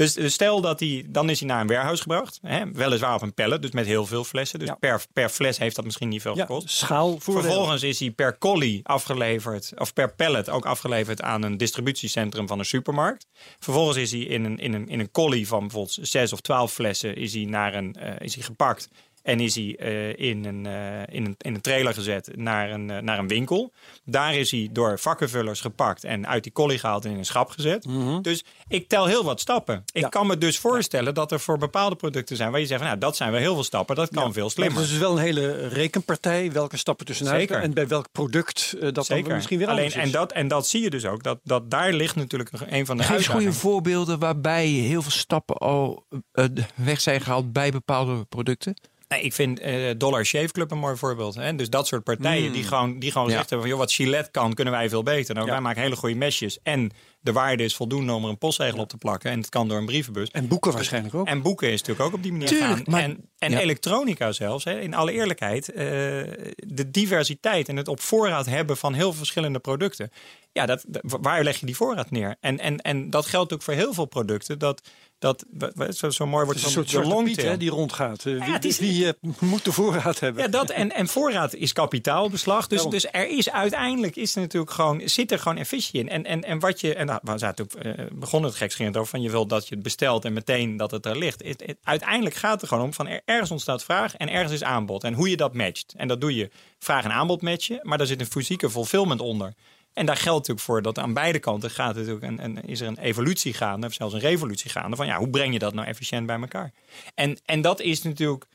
dus, dus stel dat hij, dan is hij naar een warehouse gebracht. Hè, weliswaar op een pallet, dus met heel veel flessen. Dus Ja. per, per fles heeft dat misschien niet veel ja, gekost. schaal Vervolgens is hij per collie afgeleverd, of per pallet ook afgeleverd aan een distributiecentrum van een supermarkt. Vervolgens is hij in een, in een, in een collie van bijvoorbeeld zes of twaalf flessen is hij naar een, eh, is hij gepakt. En is hij eh, in, een, eh, in, een, in een trailer gezet naar een, eh, naar een winkel. Daar is hij door vakkenvullers gepakt en uit die collie gehaald en in een schap gezet. Dus ik tel heel wat stappen. Ik Mhm. Ja. kan me dus voorstellen dat er voor bepaalde producten zijn waar je zegt, van, nou, dat zijn wel heel veel stappen. Dat kan veel Maar slimmer. het is dus wel een hele rekenpartij, welke stappen tussenuit Zeker. en bij welk product dat Zeker. dan misschien weer Alleen, anders is. en, dat, en dat zie je dus ook. Dat, dat daar ligt natuurlijk een van de Geef eens goede voorbeelden waarbij heel veel stappen al weg zijn gehaald bij bepaalde producten. Nee, ik vind eh, Dollar Shave Club een mooi voorbeeld. Hè? Dus dat soort partijen die gewoon, die gewoon Ja. hebben... Van, joh, wat Gillette kan, kunnen wij veel beter. Nou, Ja. Wij maken hele goede mesjes. En de waarde is voldoende om er een postzegel op te plakken. En het kan door een brievenbus. En boeken waarschijnlijk ook. En boeken is natuurlijk ook op die manier Tuurlijk, gaan. maar- en en ja. elektronica zelfs, hè, in alle eerlijkheid. eh, de diversiteit en het op voorraad hebben van heel veel verschillende producten. Ja, dat- waar leg je die voorraad neer? En, en, en dat geldt ook voor heel veel producten. Dat, dat zo, zo mooi Het wordt is een soort de piet hè, die rondgaat. Eh, wie wie, eh, moet de voorraad hebben? Ja, dat en, en voorraad is kapitaalbeslag. Dus, dus er is uiteindelijk is er natuurlijk gewoon, zit er gewoon efficiëntie in. En, en, en wat je, en nou, we zaten ook, eh, begonnen het gekscherend over van je wilt dat je het bestelt en meteen dat het er ligt. Het, het- uiteindelijk gaat het er gewoon om van er, ergens ontstaat vraag en ergens is aanbod. En hoe je dat matcht. En dat doe je vraag en aanbod matchen, maar daar zit een fysieke fulfillment onder. En daar geldt natuurlijk voor dat aan beide kanten gaat het ook een, een, is er een evolutie gaande, of zelfs een revolutie gaande. Van ja, hoe breng je dat nou efficiënt bij elkaar? En, en dat is natuurlijk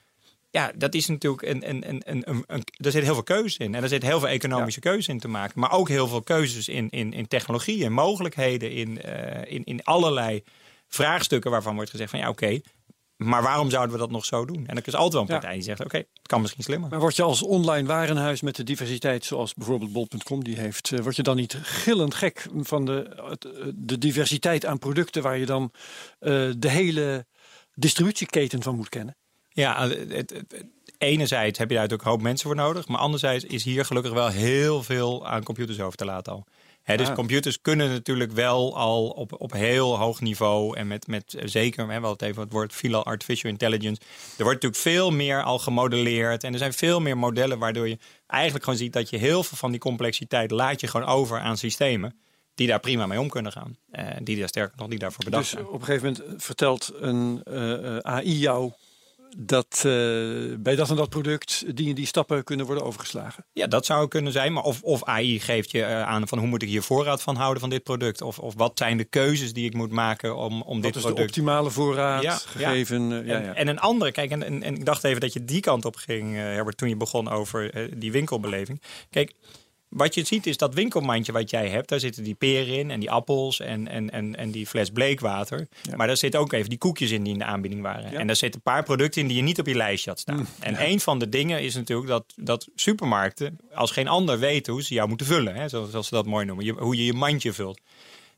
ja, dat is natuurlijk een, een, een, een, een, er zit heel veel keuze in. En er zit heel veel economische keuze in te maken. Maar ook heel veel keuzes in, in, in technologie en mogelijkheden in, eh, in, in allerlei vraagstukken waarvan wordt gezegd van ja, oké. Maar waarom zouden we dat nog zo doen? En er is altijd wel een Ja. partij die zegt: oké, het kan misschien slimmer. Maar word je als online warenhuis met de diversiteit zoals bijvoorbeeld bol.com die heeft, eh, word je dan niet gillend gek van de, eh, de diversiteit aan producten waar je dan eh, de hele distributieketen van moet kennen? Ja, het, het- het- enerzijds heb je daar natuurlijk een hoop mensen voor nodig. Maar anderzijds is hier gelukkig wel heel veel aan computers over te laten al. Hè, dus Ah. computers kunnen natuurlijk wel al op, op heel hoog niveau en met, met zeker, we hebben het even het woord fila artificial intelligence. Er wordt natuurlijk veel meer al gemodelleerd en er zijn veel meer modellen waardoor je eigenlijk gewoon ziet dat je heel veel van die complexiteit laat je gewoon over aan systemen die daar prima mee om kunnen gaan. Eh, die daar sterker nog, die daarvoor bedacht Dus zijn. op een gegeven moment vertelt een eh, eh, AI jou dat eh, bij dat en dat product die en die stappen kunnen worden overgeslagen. Ja, dat zou kunnen zijn. Maar of, of AI geeft je eh, aan van hoe moet ik hier voorraad van houden van dit product? Of, of wat zijn de keuzes die ik moet maken om, om Wat dit is de product... optimale voorraad Ja, gegeven? ja, en, ja. en een andere, kijk, en, en, en ik dacht even dat je die kant op ging, eh, Herbert, toen je begon over die winkelbeleving. Kijk, wat je ziet is dat winkelmandje wat jij hebt, daar zitten die peren in en die appels en, en, en, en die fles bleekwater. Maar daar zitten ook even die koekjes in die in de aanbieding waren. Ja. En daar zitten een paar producten in die je niet op je lijstje had staan. En een van de dingen is natuurlijk dat, dat supermarkten als geen ander weten hoe ze jou moeten vullen. Hè, zoals, zoals ze dat mooi noemen. Je, hoe je je mandje vult.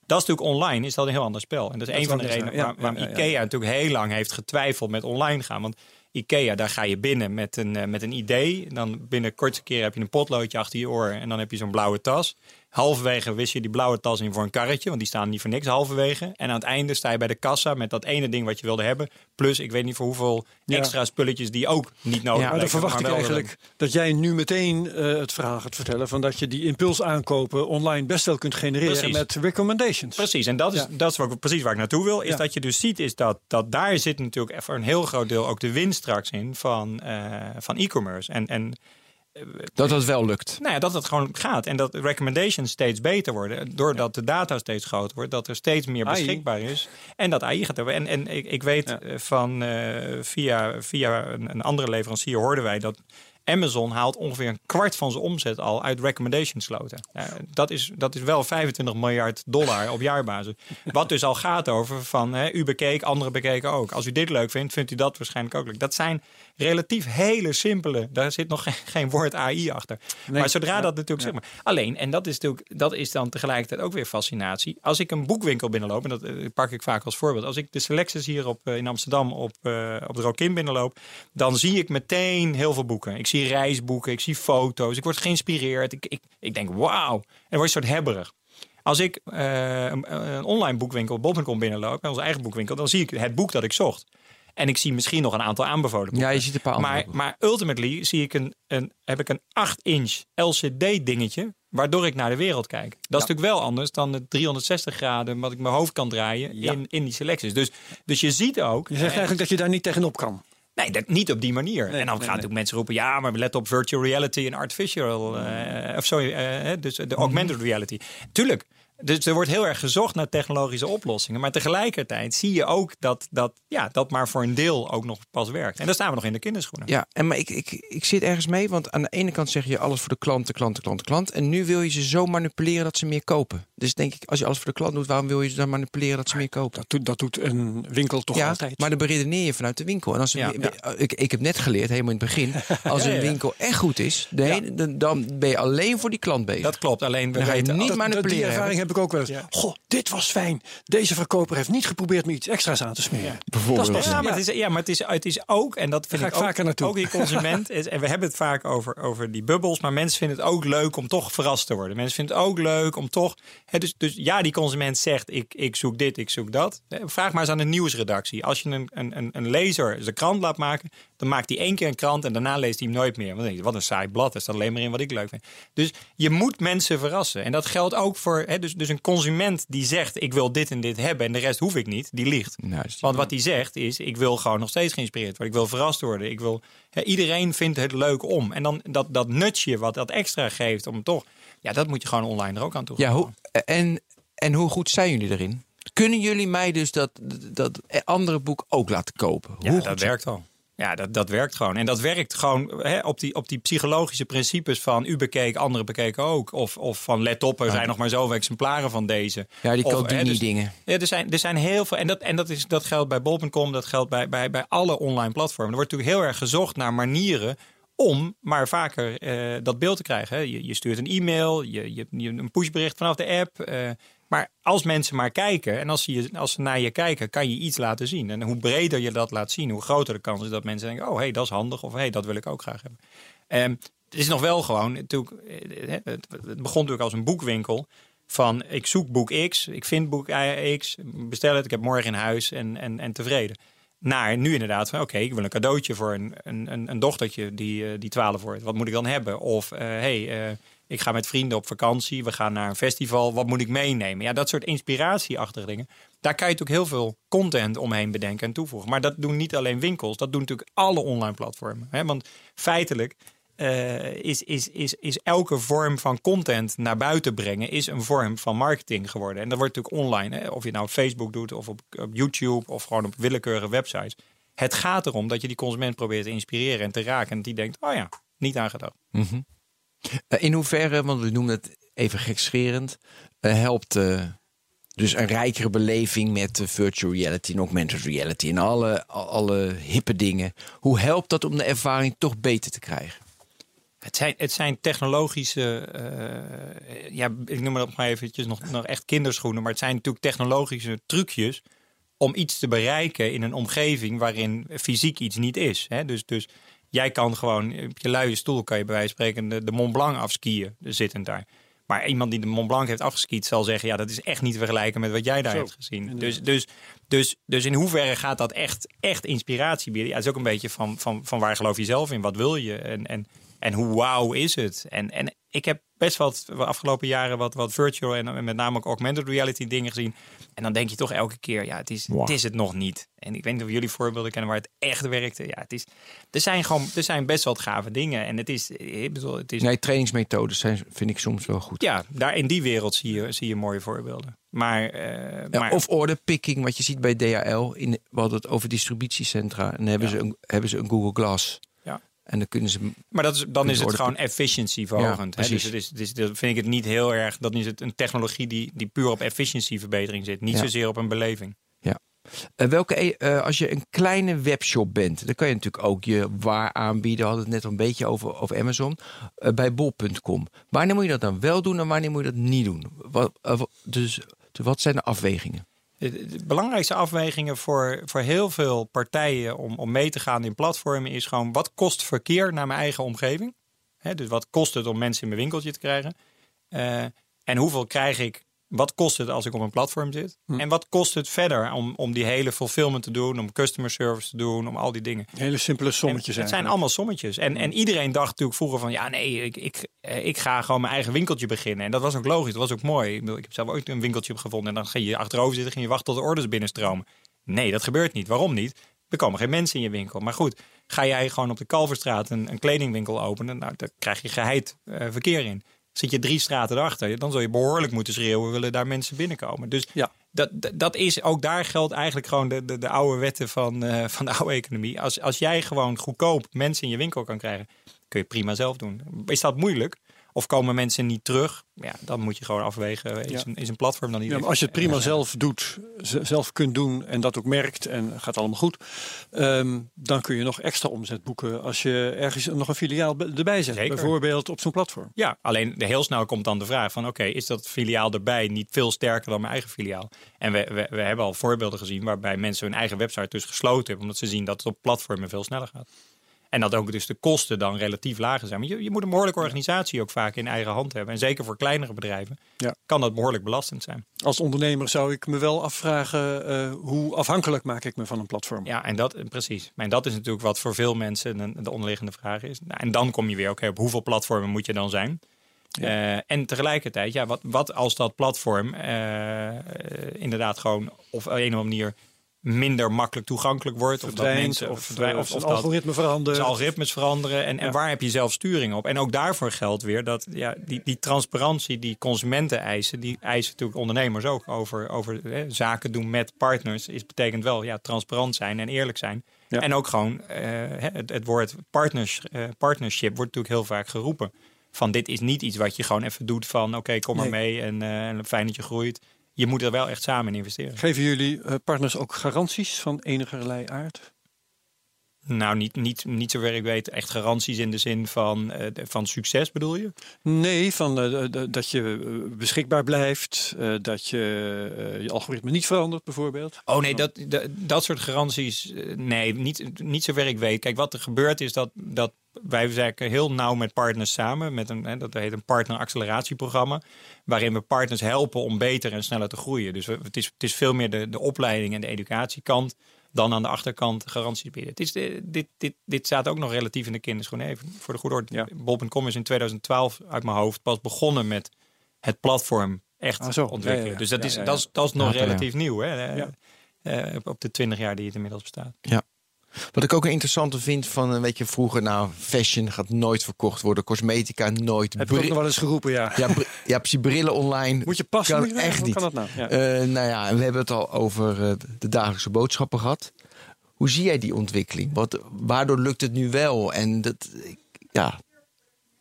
Dat is natuurlijk online, is dat een heel ander spel. En dat is een van de redenen waarom. IKEA natuurlijk heel lang heeft getwijfeld met online gaan. Want IKEA, daar ga je binnen met een, eh, met een idee. Dan binnen kortste keer heb je een potloodje achter je oor en dan heb je zo'n blauwe tas. Halverwege wist je die blauwe tas in voor een karretje, want die staan niet voor niks halverwege. En aan het einde sta je bij de kassa met dat ene ding wat je wilde hebben. Plus, ik weet niet voor hoeveel Ja. extra spulletjes die ook niet nodig Ja, Maar dan verwacht ik eigenlijk dat jij nu meteen eh, het verhaal gaat vertellen van dat je die impuls aankopen online best wel kunt genereren Precies. met recommendations. Precies, en dat is, Ja. dat is wat, precies waar ik naartoe wil. Is Ja. dat je dus ziet, is dat, dat daar zit natuurlijk voor een heel groot deel ook de winst straks in van, eh, van e-commerce. En, en Dat dat wel lukt. nou ja, dat het gewoon gaat. En dat de recommendations steeds beter worden. Doordat de data steeds groter wordt. Dat er steeds meer AI. beschikbaar is. En dat AI gaat hebben. En, en ik, ik weet Ja. van eh, via, via een, een andere leverancier hoorden wij dat Amazon haalt ongeveer een kwart van zijn omzet al uit recommendation sloten. Ja, dat, is, dat is wel 25 miljard dollar op jaarbasis. Wat dus al gaat over van hè, u bekeek, anderen bekeken ook. Als u dit leuk vindt, vindt u dat waarschijnlijk ook leuk. Dat zijn relatief hele simpele, daar zit nog geen, geen woord AI achter. maar zodra dat natuurlijk zeg maar. Alleen, en dat is natuurlijk, dat is dan tegelijkertijd ook weer fascinatie. Als ik een boekwinkel binnenloop, en dat eh, pak ik vaak als voorbeeld. Als ik de selecties hier op, eh, in Amsterdam op, eh, op de Rokin binnenloop, dan zie ik meteen heel veel boeken. Ik zie reisboeken, ik zie foto's, ik word geïnspireerd. Ik, ik, ik denk, wauw. En dan word je een soort hebberig. Als ik eh, een, een online boekwinkel, bol.com binnenloop, onze eigen boekwinkel, dan zie ik het boek dat ik zocht. En ik zie misschien nog een aantal aanbevolen boeken. Ja, je ziet een paar andere Maar, maar ultimately zie ik een, een, heb ik een 8-inch LCD-dingetje, waardoor ik naar de wereld kijk. Dat is natuurlijk wel anders dan de 360 graden wat ik mijn hoofd kan draaien in, in die selecties. Dus, dus je ziet ook. Je zegt eigenlijk dat je daar niet tegenop kan. Nee, dat, niet op die manier. en dan gaan natuurlijk mensen roepen: ja, maar let op virtual reality en artificial. eh, of sorry, eh, dus de augmented reality. Tuurlijk. Dus er wordt heel erg gezocht naar technologische oplossingen. Maar tegelijkertijd zie je ook dat dat, ja, dat maar voor een deel ook nog pas werkt. En dan staan we nog in de kinderschoenen. Ja, en maar ik, ik, ik zit ergens mee, want aan de ene kant zeg je alles voor de klant, de klant, de klant, de klant. En nu wil je ze zo manipuleren dat ze meer kopen. Dus denk ik, als je alles voor de klant doet, waarom wil je ze dan manipuleren dat ze meer kopen? Dat doet, dat doet een winkel toch ja, altijd. maar dan beredeneer je vanuit de winkel. En als een, Ja, wi- Ik, ik heb net geleerd, helemaal in het begin, als Ja, een ja. winkel echt goed is, dan, dan ben je alleen voor die klant bezig. Dat klopt. Alleen we Dan ga je weten niet dat- die manipuleren ervaring heb ik ook wel eens. Ja. Goh, dit was fijn. Deze verkoper heeft niet geprobeerd me iets extra's aan te smeren. Bijvoorbeeld. Dat is pas- Ja, maar, Het, is, ja, maar het, is, het is ook, en dat vind ga ik ik ook, vaker naartoe. ook die consument. Is, en we hebben het vaak over, over die bubbels, maar mensen vinden het ook leuk om toch verrast te worden. Mensen vinden het ook leuk om toch. Hè, dus, dus ja, die consument zegt: ik, ik zoek dit, ik zoek dat. Hè, Vraag maar eens aan de nieuwsredactie. Als je een, een, een, een lezer zijn krant laat maken, dan maakt hij één keer een krant en daarna leest hij hem nooit meer. Want dan denk je: wat een saai blad, er staat alleen maar in wat ik leuk vind. Dus je moet mensen verrassen. En dat geldt ook voor. Hè, dus, dus een consument die zegt: ik wil dit en dit hebben en de rest hoef ik niet, die liegt. Nou, Want wat hij zegt is: ik wil gewoon nog steeds geïnspireerd worden. Ik wil verrast worden. Ik wil, hè, iedereen vindt het leuk om. En dan dat, dat nutje wat dat extra geeft om toch. Ja, dat moet je gewoon online er ook aan toe. Ja, hoe, en, en hoe goed zijn jullie erin? Kunnen jullie mij dus dat, dat andere boek ook laten kopen? Ja, hoe dat goed werkt al. Ja, dat, dat werkt gewoon. En dat werkt gewoon hè, op, die, op die psychologische principes van u bekeek, anderen bekeken ook. Of, of van let op, er zijn nog maar zoveel exemplaren van deze. Ja, die Of, hè, Caldini dus- dingen. Ja, er zijn, er zijn heel veel. En dat, en dat, is, dat geldt bij bol.com, dat geldt bij, bij, bij alle online platformen. Er wordt natuurlijk heel erg gezocht naar manieren om maar vaker eh, dat beeld te krijgen. hè. Je, je stuurt een e-mail, je, je, je een pushbericht vanaf de app. eh, maar als mensen maar kijken en als ze, je, als ze naar je kijken, kan je iets laten zien. En hoe breder je dat laat zien, hoe groter de kans is dat mensen denken: oh hey, dat is handig. Of hey, dat wil ik ook graag hebben. Ehm, het is nog wel gewoon, natuurlijk, eh, het begon natuurlijk als een boekwinkel. Van ik zoek boek X, ik vind boek X, bestel het, ik heb morgen in huis en, en, en tevreden. Naar nu inderdaad van oké, ik wil een cadeautje voor een, een, een, dochtertje die, eh, die 12 wordt. Wat moet ik dan hebben? Of hé, hey, eh, ik ga met vrienden op vakantie, we gaan naar een festival, wat moet ik meenemen? Ja, dat soort inspiratieachtige dingen. Daar kan je natuurlijk heel veel content omheen bedenken en toevoegen. Maar dat doen niet alleen winkels, dat doen natuurlijk alle online platformen. Hè? Want feitelijk eh, is, is, is, is elke vorm van content naar buiten brengen is een vorm van marketing geworden. En dat wordt natuurlijk online. Hè? Of je nou op Facebook doet of op, op YouTube of gewoon op willekeurige websites. Het gaat erom dat je die consument probeert te inspireren en te raken. En die denkt, oh ja, niet aangedacht. Eh, In hoeverre, want we noemen het even gekscherend, eh, helpt eh, dus een rijkere beleving met eh, virtual reality en augmented reality en alle, alle hippe dingen. Hoe helpt dat om de ervaring toch beter te krijgen? Het zijn, het zijn technologische, eh, ja, ik noem het maar eventjes nog, nog echt kinderschoenen, maar het zijn natuurlijk technologische trucjes om iets te bereiken in een omgeving waarin fysiek iets niet is. Hè? Dus, dus jij kan gewoon op je luie stoel, kan je bij wijze van spreken de, de Mont Blanc afskiën, zittend daar. Maar iemand die de Mont Blanc heeft afgeskiet zal zeggen: ja, dat is echt niet te vergelijken met wat jij daar Zo, hebt gezien. Dus, dus, dus, dus in hoeverre gaat dat echt, echt inspiratie bieden? Ja, het is ook een beetje van, van, van waar geloof je zelf in? Wat wil je? En, en, en hoe wauw is het? En, en ik heb best wat de afgelopen jaren wat, wat virtual en, en met name ook augmented reality dingen gezien. En dan denk je toch elke keer, ja, het is, het is het nog niet. En ik weet niet of jullie voorbeelden kennen waar het echt werkte. Ja, het is, er zijn gewoon, er zijn best wel gave dingen. En het is, ik bedoel, het is Nee, trainingsmethodes zijn, vind ik soms wel goed. ja, daar in die wereld zie je, zie je mooie voorbeelden. Maar, eh, Ja, maar of order picking, wat je ziet bij DHL. In, we hadden het over distributiecentra. En hebben, Ja. ze, een, hebben ze een Google Glass. Ja. En dan kunnen ze... Maar dat is, dan is het gewoon efficiency verhogend. Ja, hè? Dus het is, dat vind ik het niet heel erg. Dat is het een technologie die, die puur op efficiency verbetering zit. Niet Ja. zozeer op een beleving. Eh, welke, e- eh, als je een kleine webshop bent, dan kan je natuurlijk ook je waar aanbieden. We hadden het net al een beetje over, over Amazon. eh, bij bol.com. Wanneer moet je dat dan wel doen en wanneer moet je dat niet doen? Wat, wat- dus, dus wat zijn de afwegingen? De, belangrijkste afwegingen voor, voor heel veel partijen om, om mee te gaan in platformen is gewoon wat kost verkeer naar mijn eigen omgeving? Hè, dus wat kost het om mensen in mijn winkeltje te krijgen? Eh, en hoeveel krijg ik? Wat kost het als ik op een platform zit? En wat kost het verder om, om die hele fulfillment te doen, om customer service te doen, om al die dingen? Hele simpele sommetjes Het zijn allemaal sommetjes. En, en iedereen dacht natuurlijk vroeger van... ja, nee, ik, ik, eh, ik ga gewoon mijn eigen winkeltje beginnen. En dat was ook logisch, dat was ook mooi. Ik, bedoel, ik heb zelf ooit een winkeltje gevonden... en dan ga je achterover zitten en je wachten tot de orders binnenstromen. Nee, dat gebeurt niet. Waarom niet? Er komen geen mensen in je winkel. Maar goed, ga jij gewoon op de Kalverstraat een, een kledingwinkel openen... nou, dan krijg je geheid eh, verkeer in. Zit je drie straten erachter, dan zul je behoorlijk moeten schreeuwen... willen daar mensen binnenkomen. Dus Ja. dat, dat, is ook daar geldt eigenlijk gewoon de, de, de oude wetten van, eh, van de oude economie. Als, als jij gewoon goedkoop mensen in je winkel kan krijgen, kun je prima zelf doen. Is dat moeilijk? Of komen mensen niet terug? Ja, dan moet je gewoon afwegen. Is, Ja. een, is een platform dan niet? Ja, maar als je het prima zelf doet, zelf kunt doen en dat ook merkt en gaat allemaal goed, ehm, dan kun je nog extra omzet boeken als je ergens nog een filiaal erbij zet. Zeker. Bijvoorbeeld op zo'n platform. Ja, alleen heel snel komt dan de vraag van... oké, is dat filiaal erbij niet veel sterker dan mijn eigen filiaal? En we, we, we hebben al voorbeelden gezien... waarbij mensen hun eigen website dus gesloten hebben... omdat ze zien dat het op platformen veel sneller gaat. En dat ook dus de kosten dan relatief lager zijn. Maar je, je moet een behoorlijke organisatie ook vaak in eigen hand hebben. En zeker voor kleinere bedrijven Ja. kan dat behoorlijk belastend zijn. Als ondernemer zou ik me wel afvragen eh, hoe afhankelijk maak ik me van een platform. Ja, en dat precies. En dat is natuurlijk wat voor veel mensen de onderliggende vraag is. Nou, en dan kom je weer, oké, op hoeveel platformen moet je dan zijn? Eh, en tegelijkertijd, ja, wat, wat als dat platform eh, inderdaad gewoon of op een of andere manier minder makkelijk toegankelijk wordt. Of dat mensen of, verdwijnt, of, algoritme veranderen. de algoritmes veranderen. En, en waar heb je zelf sturing op? En ook daarvoor geldt weer dat ja, die, die transparantie die consumenten eisen, die eisen natuurlijk ondernemers ook over, over hè, zaken doen met partners. Is betekent wel ja, transparant zijn en eerlijk zijn. Ja. En ook gewoon eh, het, het woord partners, eh, partnership wordt natuurlijk heel vaak geroepen. Van dit is niet iets wat je gewoon even doet van oké, kom maar Nee. mee en eh, fijn dat je groeit. Je moet er wel echt samen in investeren. Geven jullie eh, partners ook garanties van enigerlei aard? Nou, niet, niet, niet zover ik weet echt garanties in de zin van, eh, van succes bedoel je? Nee, van, eh, dat je eh, beschikbaar blijft, dat je je algoritme niet verandert bijvoorbeeld. Oh nee, dat, dat, dat soort garanties, nee, niet, niet zover ik weet. Kijk, wat er gebeurt is dat, dat wij werken heel nauw met partners samen. Met een, hè, dat heet een partner-acceleratieprogramma. Waarin we partners helpen om beter en sneller te groeien. Dus het is, het is veel meer de, de opleiding en de educatiekant dan aan de achterkant garanties bieden. Het is de, dit, dit, dit staat ook nog relatief in de kinderschoenen. Even voor de goede orde. Ja. Bol.com is in 2012 uit mijn hoofd pas begonnen met het platform echt Ah, zo. ontwikkelen. Ja, ja, ja. Dus dat Ja, is, ja, ja. Dat, is, dat is nog Ja, ja. relatief nieuw. Hè? Ja. Eh, op- op de 20 jaar die het inmiddels bestaat. Wat ik ook een interessante vind van, eh, weet je, vroeger, nou, fashion gaat nooit verkocht worden, cosmetica nooit. Heb ook Bri- nog wel eens geroepen, ja. ja, ja, precies, brillen online. Moet je passen? Kan Moet je, echt hoe niet. kan dat nou? Ja. Eh, nou ja, we hebben het al over eh, de dagelijkse boodschappen gehad. Hoe zie jij die ontwikkeling? Wat, waardoor lukt het nu wel? En dat, ik- ja,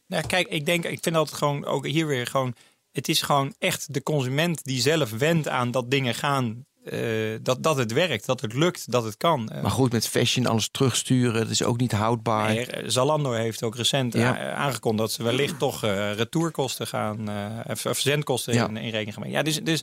Nou, kijk, ik denk, ik vind altijd gewoon, ook hier weer gewoon, het is gewoon echt de consument die zelf wendt aan dat dingen gaan eh, dat, dat het werkt, dat het lukt, dat het kan. Eh, Maar goed, met fashion alles terugsturen, dat is ook niet houdbaar. Nee, eh, Zalando heeft ook recent Ja. aangekondigd dat ze wellicht toch retourkosten gaan, of verzendkosten Ja. in, in rekening gaan brengen. Ja, dus, dus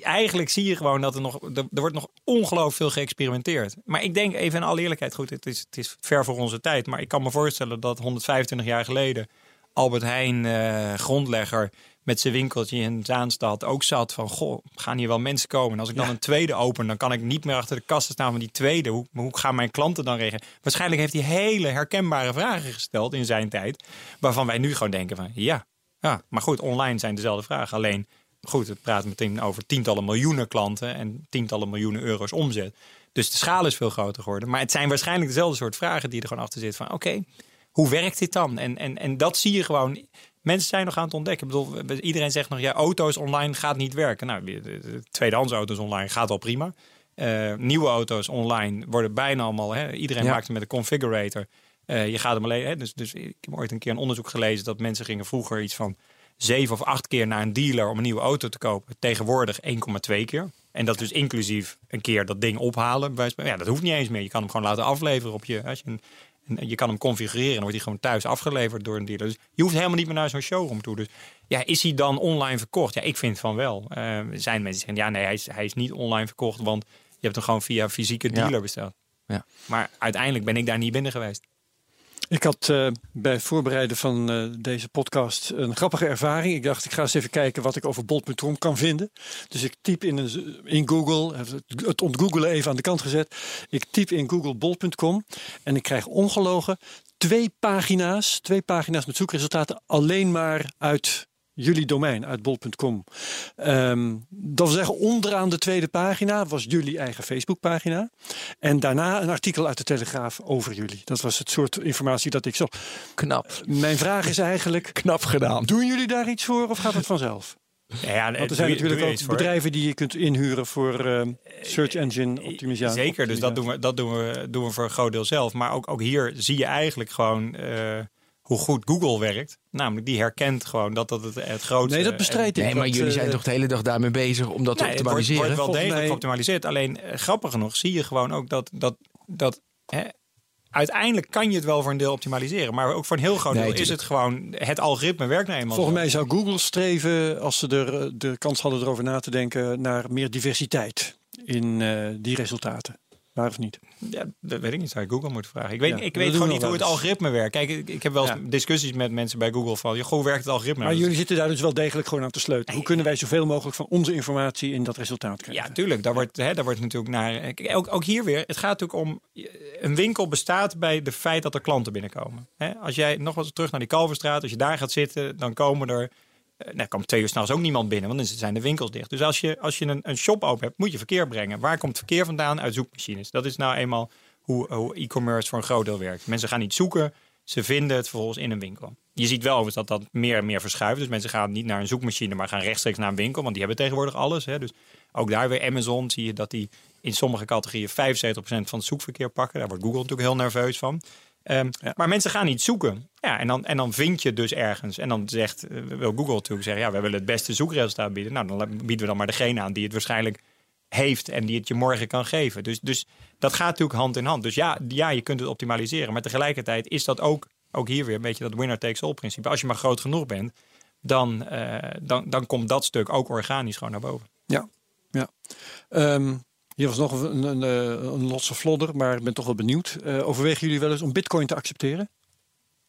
eigenlijk zie je gewoon dat er nog, er, er wordt nog ongelooflijk veel geëxperimenteerd. Maar ik denk even in alle eerlijkheid, goed, het is, het is ver voor onze tijd, maar ik kan me voorstellen dat 125 jaar geleden Albert Heijn, eh, grondlegger, met zijn winkeltje in Zaanstad ook zat van, goh, gaan hier wel mensen komen? En als ik dan een tweede open, dan kan ik niet meer achter de kassen staan van die tweede. Hoe, hoe gaan mijn klanten dan reageren? Waarschijnlijk heeft hij hele herkenbare vragen gesteld in zijn tijd, waarvan wij nu gewoon denken van, ja, ja. Maar goed, online zijn dezelfde vragen. Alleen, goed, het praat meteen over tientallen miljoenen klanten en tientallen miljoenen euro's omzet. Dus de schaal is veel groter geworden. Maar het zijn waarschijnlijk dezelfde soort vragen die er gewoon achter zitten. Van oké, hoe werkt dit dan? En, en, en dat zie je gewoon. Mensen zijn nog aan het ontdekken. Ik bedoel, iedereen zegt nog, ja, auto's online gaat niet werken. Nou, de- de tweedehands auto's online gaat al prima. Eh, nieuwe auto's online worden bijna allemaal. Hè, iedereen Ja. maakt het met een configurator. Eh, je gaat hem alleen. Hè, dus, dus ik heb ooit een keer een onderzoek gelezen dat mensen gingen vroeger iets van zeven of acht keer naar een dealer om een nieuwe auto te kopen. Tegenwoordig 1,2 keer. En dat dus inclusief een keer dat ding ophalen. Ja, dat hoeft niet eens meer. Je kan hem gewoon laten afleveren op je. Als je een, en je kan hem configureren. Dan wordt hij gewoon thuis afgeleverd door een dealer. Dus je hoeft helemaal niet meer naar zo'n showroom toe. Dus ja, is hij dan online verkocht? Ja, ik vind van wel. Eh, er zijn mensen die zeggen, ja, nee, hij is, hij is niet online verkocht. Want je hebt hem gewoon via fysieke dealer Ja. besteld. Ja. Maar uiteindelijk ben ik daar niet binnen geweest. Ik had eh, bij het voorbereiden van eh, deze podcast een grappige ervaring. Ik dacht, ik ga eens even kijken wat ik over bol.com kan vinden. Dus ik typ in, een, in Google, het ontgoogelen even aan de kant gezet. Ik typ in Google bol.com en ik krijg ongelogen twee pagina's, twee pagina's met zoekresultaten alleen maar uit jullie domein, uit bol.com. Ehm, dat wil zeggen, onderaan de tweede pagina was jullie eigen Facebookpagina. En daarna een artikel uit de Telegraaf over jullie. Dat was het soort informatie dat ik zocht. Knap. Mijn vraag is eigenlijk, Knap gedaan. doen jullie daar iets voor of gaat het vanzelf? Ja, ja, Want er zijn natuurlijk ook bedrijven die je kunt inhuren voor ehm, search engine optimisatie. Zeker, dus dat doen we, dat doen we, doen we voor een groot deel zelf. Maar ook, ook hier zie je eigenlijk gewoon eh, hoe goed Google werkt. Namelijk, die herkent gewoon dat dat het, het grootste... Nee, dat bestrijd ik. Nee, maar jullie zijn toch de hele dag daarmee bezig om dat Nee, te het wordt, optimaliseren? wordt wel degelijk mij- geoptimaliseerd. Alleen, eh, grappig genoeg, zie je gewoon ook dat... dat, dat hè, uiteindelijk kan je het wel voor een deel optimaliseren. Maar ook voor een heel groot Nee, deel is het gewoon... Het algoritme werkt nou eenmaal Volgens mij zou Google streven, als ze er eh, de kans hadden erover na te denken, naar meer diversiteit in eh, die resultaten. Waar of niet? Ja, dat weet ik niet. Zou je Google moeten vragen. Ik weet, Ja, ik weet gewoon niet hoe het algoritme werkt. Kijk, ik, ik heb wel eens Ja. discussies met mensen bij Google van... hoe werkt het algoritme? Maar nou? jullie zitten daar dus wel degelijk gewoon aan te sleutelen. Hoe kunnen wij zoveel mogelijk van onze informatie in dat resultaat krijgen? Ja, tuurlijk. Daar wordt, hè, daar wordt natuurlijk naar. Ook, ook hier weer. Het gaat natuurlijk om. Een winkel bestaat bij de feit dat er klanten binnenkomen. Hè, als jij nog eens terug naar die Kalverstraat, als je daar gaat zitten, dan komen er. Eh, Nou, komt twee uur s'nachts ook niemand binnen, want dan zijn de winkels dicht. Dus als je, als je een, een shop open hebt, moet je verkeer brengen. Waar komt verkeer vandaan? Uit zoekmachines. Dat is nou eenmaal hoe, e-commerce voor een groot deel werkt. Mensen gaan niet zoeken, ze vinden het vervolgens in een winkel. Je ziet wel overigens dat dat meer en meer verschuift. Dus mensen gaan niet naar een zoekmachine, maar gaan rechtstreeks naar een winkel. Want die hebben tegenwoordig alles. Hè. Dus ook daar weer Amazon zie je dat die in sommige categorieën 75% van het zoekverkeer pakken. Daar wordt Google natuurlijk heel nerveus van. Ehm, Maar mensen gaan niet zoeken. Ja, en, dan, en dan vind je dus ergens. En dan zegt, eh, wil Google natuurlijk zeggen... ja, we willen het beste zoekresultaat bieden. Nou, dan bieden we dan maar degene aan die het waarschijnlijk heeft... en die het je morgen kan geven. Dus, dus dat gaat natuurlijk hand in hand. Dus ja, ja, je kunt het optimaliseren. Maar tegelijkertijd is dat ook, ook hier weer een beetje dat winner takes all principe. Als je maar groot genoeg bent, dan, eh, dan, dan komt dat stuk ook organisch gewoon naar boven. Ja, ja. Ehm, hier was nog een, een, een, een lotse flodder, maar ik ben toch wel benieuwd. Eh, overwegen jullie wel eens om bitcoin te accepteren?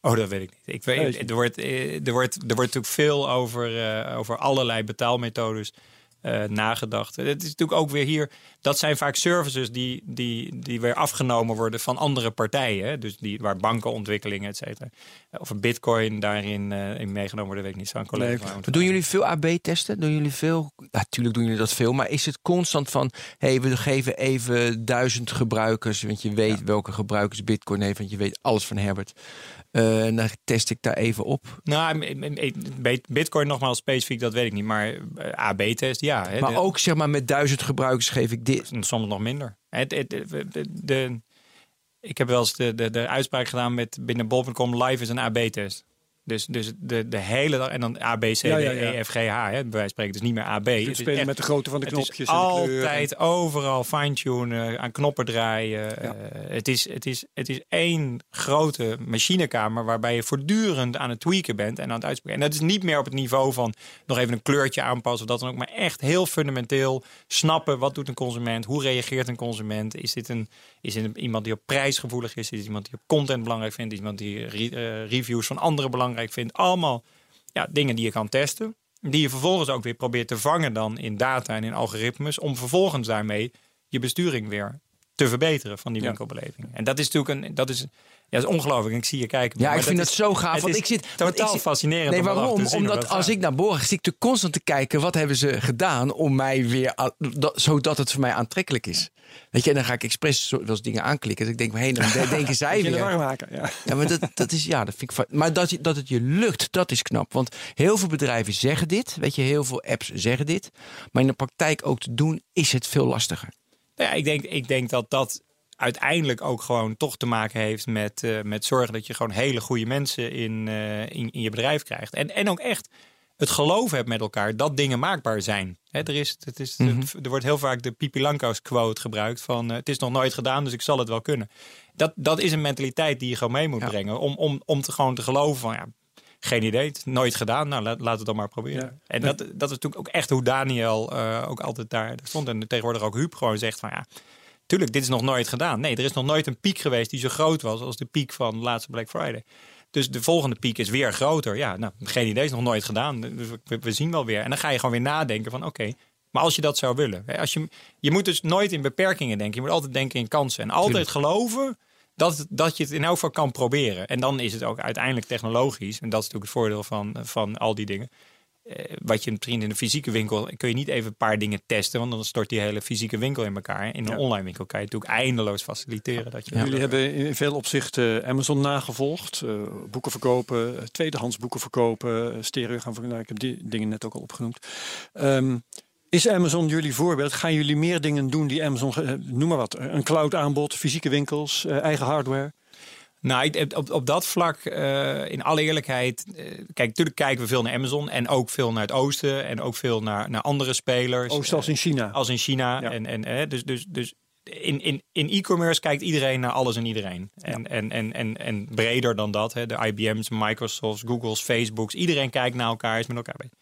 Oh, dat weet ik niet. Ik weet, er, wordt, eh, er, wordt, er wordt natuurlijk veel over, eh, over allerlei betaalmethodes eh, nagedacht. Het is natuurlijk ook weer hier, dat zijn vaak services die, die, die weer afgenomen worden van andere partijen. Dus die, waar bankenontwikkelingen, et cetera. Of een bitcoin daarin eh, in meegenomen worden, weet ik niet. Zou een collega doen jullie veel AB-testen? Doen jullie veel? Natuurlijk doen jullie dat veel, maar is het constant van: hey, we geven even duizend gebruikers, want je weet welke gebruikers Bitcoin heeft, want je weet alles van Herbert. Eh, en dan test ik daar even op. Nou, m- Bitcoin nogmaals specifiek, dat weet ik niet. Maar eh, AB-test, ja. Hè, Maar De- ook zeg maar met duizend gebruikers geef ik dit. soms nog minder. Het, het, het- de, de- ik heb wel eens de, de, de uitspraak gedaan met binnen bol.com live is een AB-test. Dus, dus de, de hele dag. En dan A, B, C, D, Ja, ja, ja. E, F, G, H. Hè, bij wijze van spreken. Dus niet meer A, B. Het is spelen echt- met de grootte van de knopjes. en altijd overal fine-tunen, aan knoppen draaien. Eh, het, is, het, is, het is één grote machinekamer waarbij je voortdurend aan het tweaken bent en aan het uitspreken. En dat is niet meer op het niveau van nog even een kleurtje aanpassen of dat dan ook, maar echt heel fundamenteel snappen wat doet een consument, hoe reageert een consument. Is dit, een, is dit iemand die op prijsgevoelig is? Is dit iemand die op content belangrijk vindt? Is iemand die re- eh, reviews van anderen belangrijk vindt? Allemaal ja, dingen die je kan testen. Die je vervolgens ook weer probeert te vangen dan in data en in algoritmes. Om vervolgens daarmee je besturing weer te verbeteren van die Ja. winkelbeleving. En dat is natuurlijk een, dat is, ja, dat is ongelooflijk. Ik zie je kijken. Ja, maar ik vind dat is- zo gaaf. het Want is ik zit. totaal want ik zit, fascinerend. Nee, waarom? te zien hoe Omdat dat als gaat. ik naar boven zit ik te constant te kijken wat hebben ze gedaan om mij weer, zodat het voor mij aantrekkelijk is. Weet je, en dan ga ik expres zo- wel eens dingen aanklikken. Dus ik denk, hé, dan de- denken zij weer. war maken, ja. Ja, maar dat, dat is, ja, dat vind ik. Maar dat, je- dat het je lukt, dat is knap. Want heel veel bedrijven zeggen dit. Weet je, heel veel apps zeggen dit. Maar in de praktijk ook te doen, is het veel lastiger. Nou ja, ik denk, ik denk dat dat uiteindelijk ook gewoon toch te maken heeft met, eh, met zorgen dat je gewoon hele goede mensen in, eh, in, in je bedrijf krijgt. En, en ook echt het geloof hebt met elkaar dat dingen maakbaar zijn. Hè, er, is, het is, er wordt heel vaak de Pipi Langkous quote gebruikt van eh, het is nog nooit gedaan, dus ik zal het wel kunnen. Dat, dat is een mentaliteit die je gewoon mee moet Ja. brengen. Om, om, om te gewoon te geloven van ja, geen idee, het is nooit gedaan. Nou, laat, laat het dan maar proberen. Ja. En dat, dat is natuurlijk ook echt hoe Daniel ook altijd daar stond. En tegenwoordig ook Huub gewoon zegt van ja, tuurlijk, dit is nog nooit gedaan. Nee, er is nog nooit een piek geweest die zo groot was als de piek van de laatste Black Friday. Dus de volgende piek is weer groter. Ja, nou, geen idee, is nog nooit gedaan. We, we zien wel weer. En dan ga je gewoon weer nadenken van oké, maar als je dat zou willen. Hè, als je, je moet dus nooit in beperkingen denken. Je moet altijd denken in kansen. En altijd Tuurlijk. geloven dat, dat je het in elk geval kan proberen. En dan is het ook uiteindelijk technologisch. En dat is natuurlijk het voordeel van, van al die dingen. Eh, wat je misschien in de fysieke winkel kun je niet even een paar dingen testen, want dan stort die hele fysieke winkel in elkaar. In een online winkel kan je natuurlijk eindeloos faciliteren dat je. Jullie hebben in veel opzichten Amazon nagevolgd. eh, boeken verkopen, eh, tweedehands boeken verkopen, eh, stereo gaan verkopen. Ik heb die dingen net ook al opgenoemd. Ehm, is Amazon jullie voorbeeld? Gaan jullie meer dingen doen die Amazon, eh, noem maar wat, een cloud aanbod, fysieke winkels, eh, eigen hardware? Nou, ik- op, op dat vlak, eh, in alle eerlijkheid, eh, kijk, natuurlijk kijken we veel naar Amazon en ook veel naar het oosten en ook veel naar, naar andere spelers. Oost als in China. als in China. Ja. En, en, hè, dus dus, dus in, in, in e-commerce kijkt iedereen naar alles en iedereen. En, en, en, en, en breder dan dat. Hè, de IBM's, Microsofts, Google's, Facebooks. Iedereen kijkt naar elkaar, is met elkaar bezig.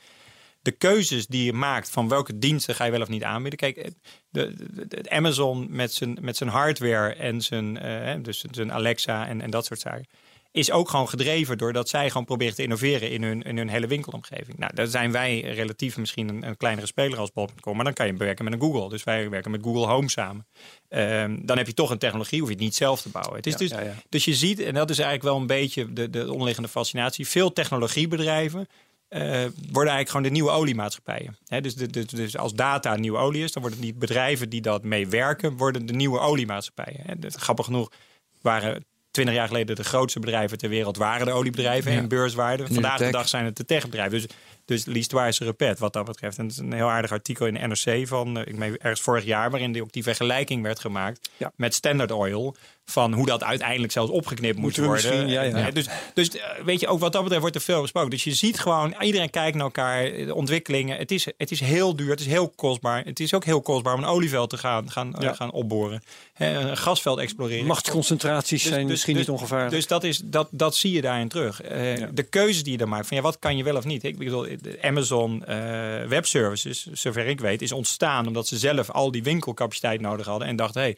De keuzes die je maakt van welke diensten ga je wel of niet aanbieden. Kijk, de, de, de- Amazon met zijn, met zijn hardware en zijn, eh, dus zijn Alexa en, en dat soort zaken. Is ook gewoon gedreven doordat zij gewoon proberen te innoveren in hun, in hun hele winkelomgeving. Nou, daar zijn wij relatief misschien een, een kleinere speler als Bol.com. Maar dan kan je werken met een Google. Dus wij werken met Google Home samen. Ehm, dan heb je toch een technologie, hoef je het niet zelf te bouwen. Het is Ja, dus, ja, ja. dus je ziet, en dat is eigenlijk wel een beetje de, de onderliggende fascinatie. Veel technologiebedrijven eh, worden eigenlijk gewoon de nieuwe oliemaatschappijen. Dus, de, dus als data nieuwe olie is, dan worden die bedrijven die dat mee werken, worden de nieuwe oliemaatschappijen. Dat, grappig genoeg waren twintig jaar geleden de grootste bedrijven ter wereld waren de oliebedrijven Ja. in beurswaarde. Vandaag de dag zijn het de techbedrijven. Dus, dus l'histoire repet wat dat betreft. En het is een heel aardig artikel in de NRC van, eh, ik meen ergens vorig jaar, waarin die, ook die vergelijking werd gemaakt Ja. met Standard Oil. Van hoe dat uiteindelijk zelfs opgeknipt moet Moeten worden. ja, ja. Dus, dus eh, weet je, ook wat dat betreft wordt er veel besproken. Dus je ziet gewoon, iedereen kijkt naar elkaar, de ontwikkelingen. Het is, het is heel duur, het is heel kostbaar. Het is ook heel kostbaar om een olieveld te gaan, gaan, eh, gaan opboren. Een gasveld exploreren. Machtsconcentraties Dus- zijn dus- misschien dus- niet ongevaarlijk. Dus dat, is, dat, dat zie je daarin terug. Eh, Ja. De keuzes die je dan maakt, van ja, wat kan je wel of niet? Ik bedoel, Amazon eh, Web Services, zover ik weet, is ontstaan omdat ze zelf al die winkelcapaciteit nodig hadden en dachten, hé, hey,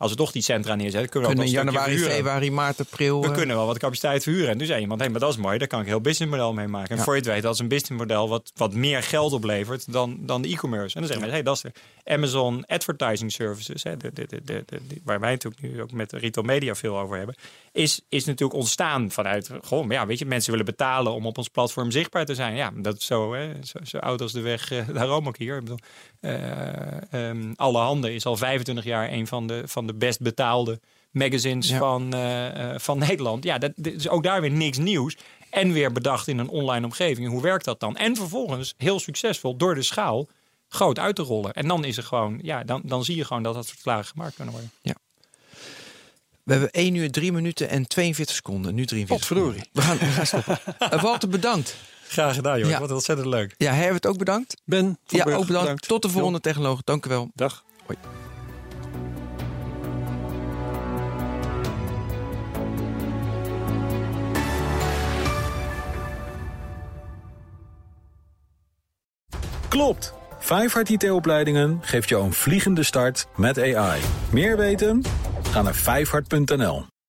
als we toch die centra neerzetten, kunnen we Kunnen in januari, februari, maart, april. We eh, kunnen wel wat capaciteit verhuren. En toen zei iemand, hé, maar dat is mooi, daar kan ik heel businessmodel mee maken. En Ja. voor je het weet, dat is een businessmodel wat, wat meer geld oplevert dan, dan de e-commerce. En dan zeggen we, hé, dat is de Amazon Advertising Services, hè, de, de, de, waar wij natuurlijk nu ook met retail media veel over hebben, is, is natuurlijk ontstaan vanuit, gewoon, ja, weet je, mensen willen betalen om op ons platform zichtbaar te zijn. Ja, dat is zo, hè, zo, zo oud als de weg, eh, daarom ook hier. Ik bedoel, eh, ehm, Alle Handen is al 25 jaar een van de, van de de best betaalde magazines van, eh, eh, van Nederland. Ja, dat is ook daar weer niks nieuws. En weer bedacht in een online omgeving. Hoe werkt dat dan? En vervolgens heel succesvol door de schaal groot uit te rollen. En dan is er gewoon, ja, dan, dan zie je gewoon dat dat soort vragen gemaakt kunnen worden. Ja. We hebben 1 uur 3 minuten en 42 seconden. Nu 43. We gaan, we gaan stoppen. Eh, Walter, bedankt. Graag gedaan, joh. Ja. Wat ontzettend leuk. Ja, Herbert ook bedankt. Ben, ja, ook bedankt. Tot de volgende technologen. technoloog. Dank u wel. Dag. Hoi. Klopt! Vijfhart IT-opleidingen geeft jou een vliegende start met AI. Meer weten? Ga naar vijfhard.nl.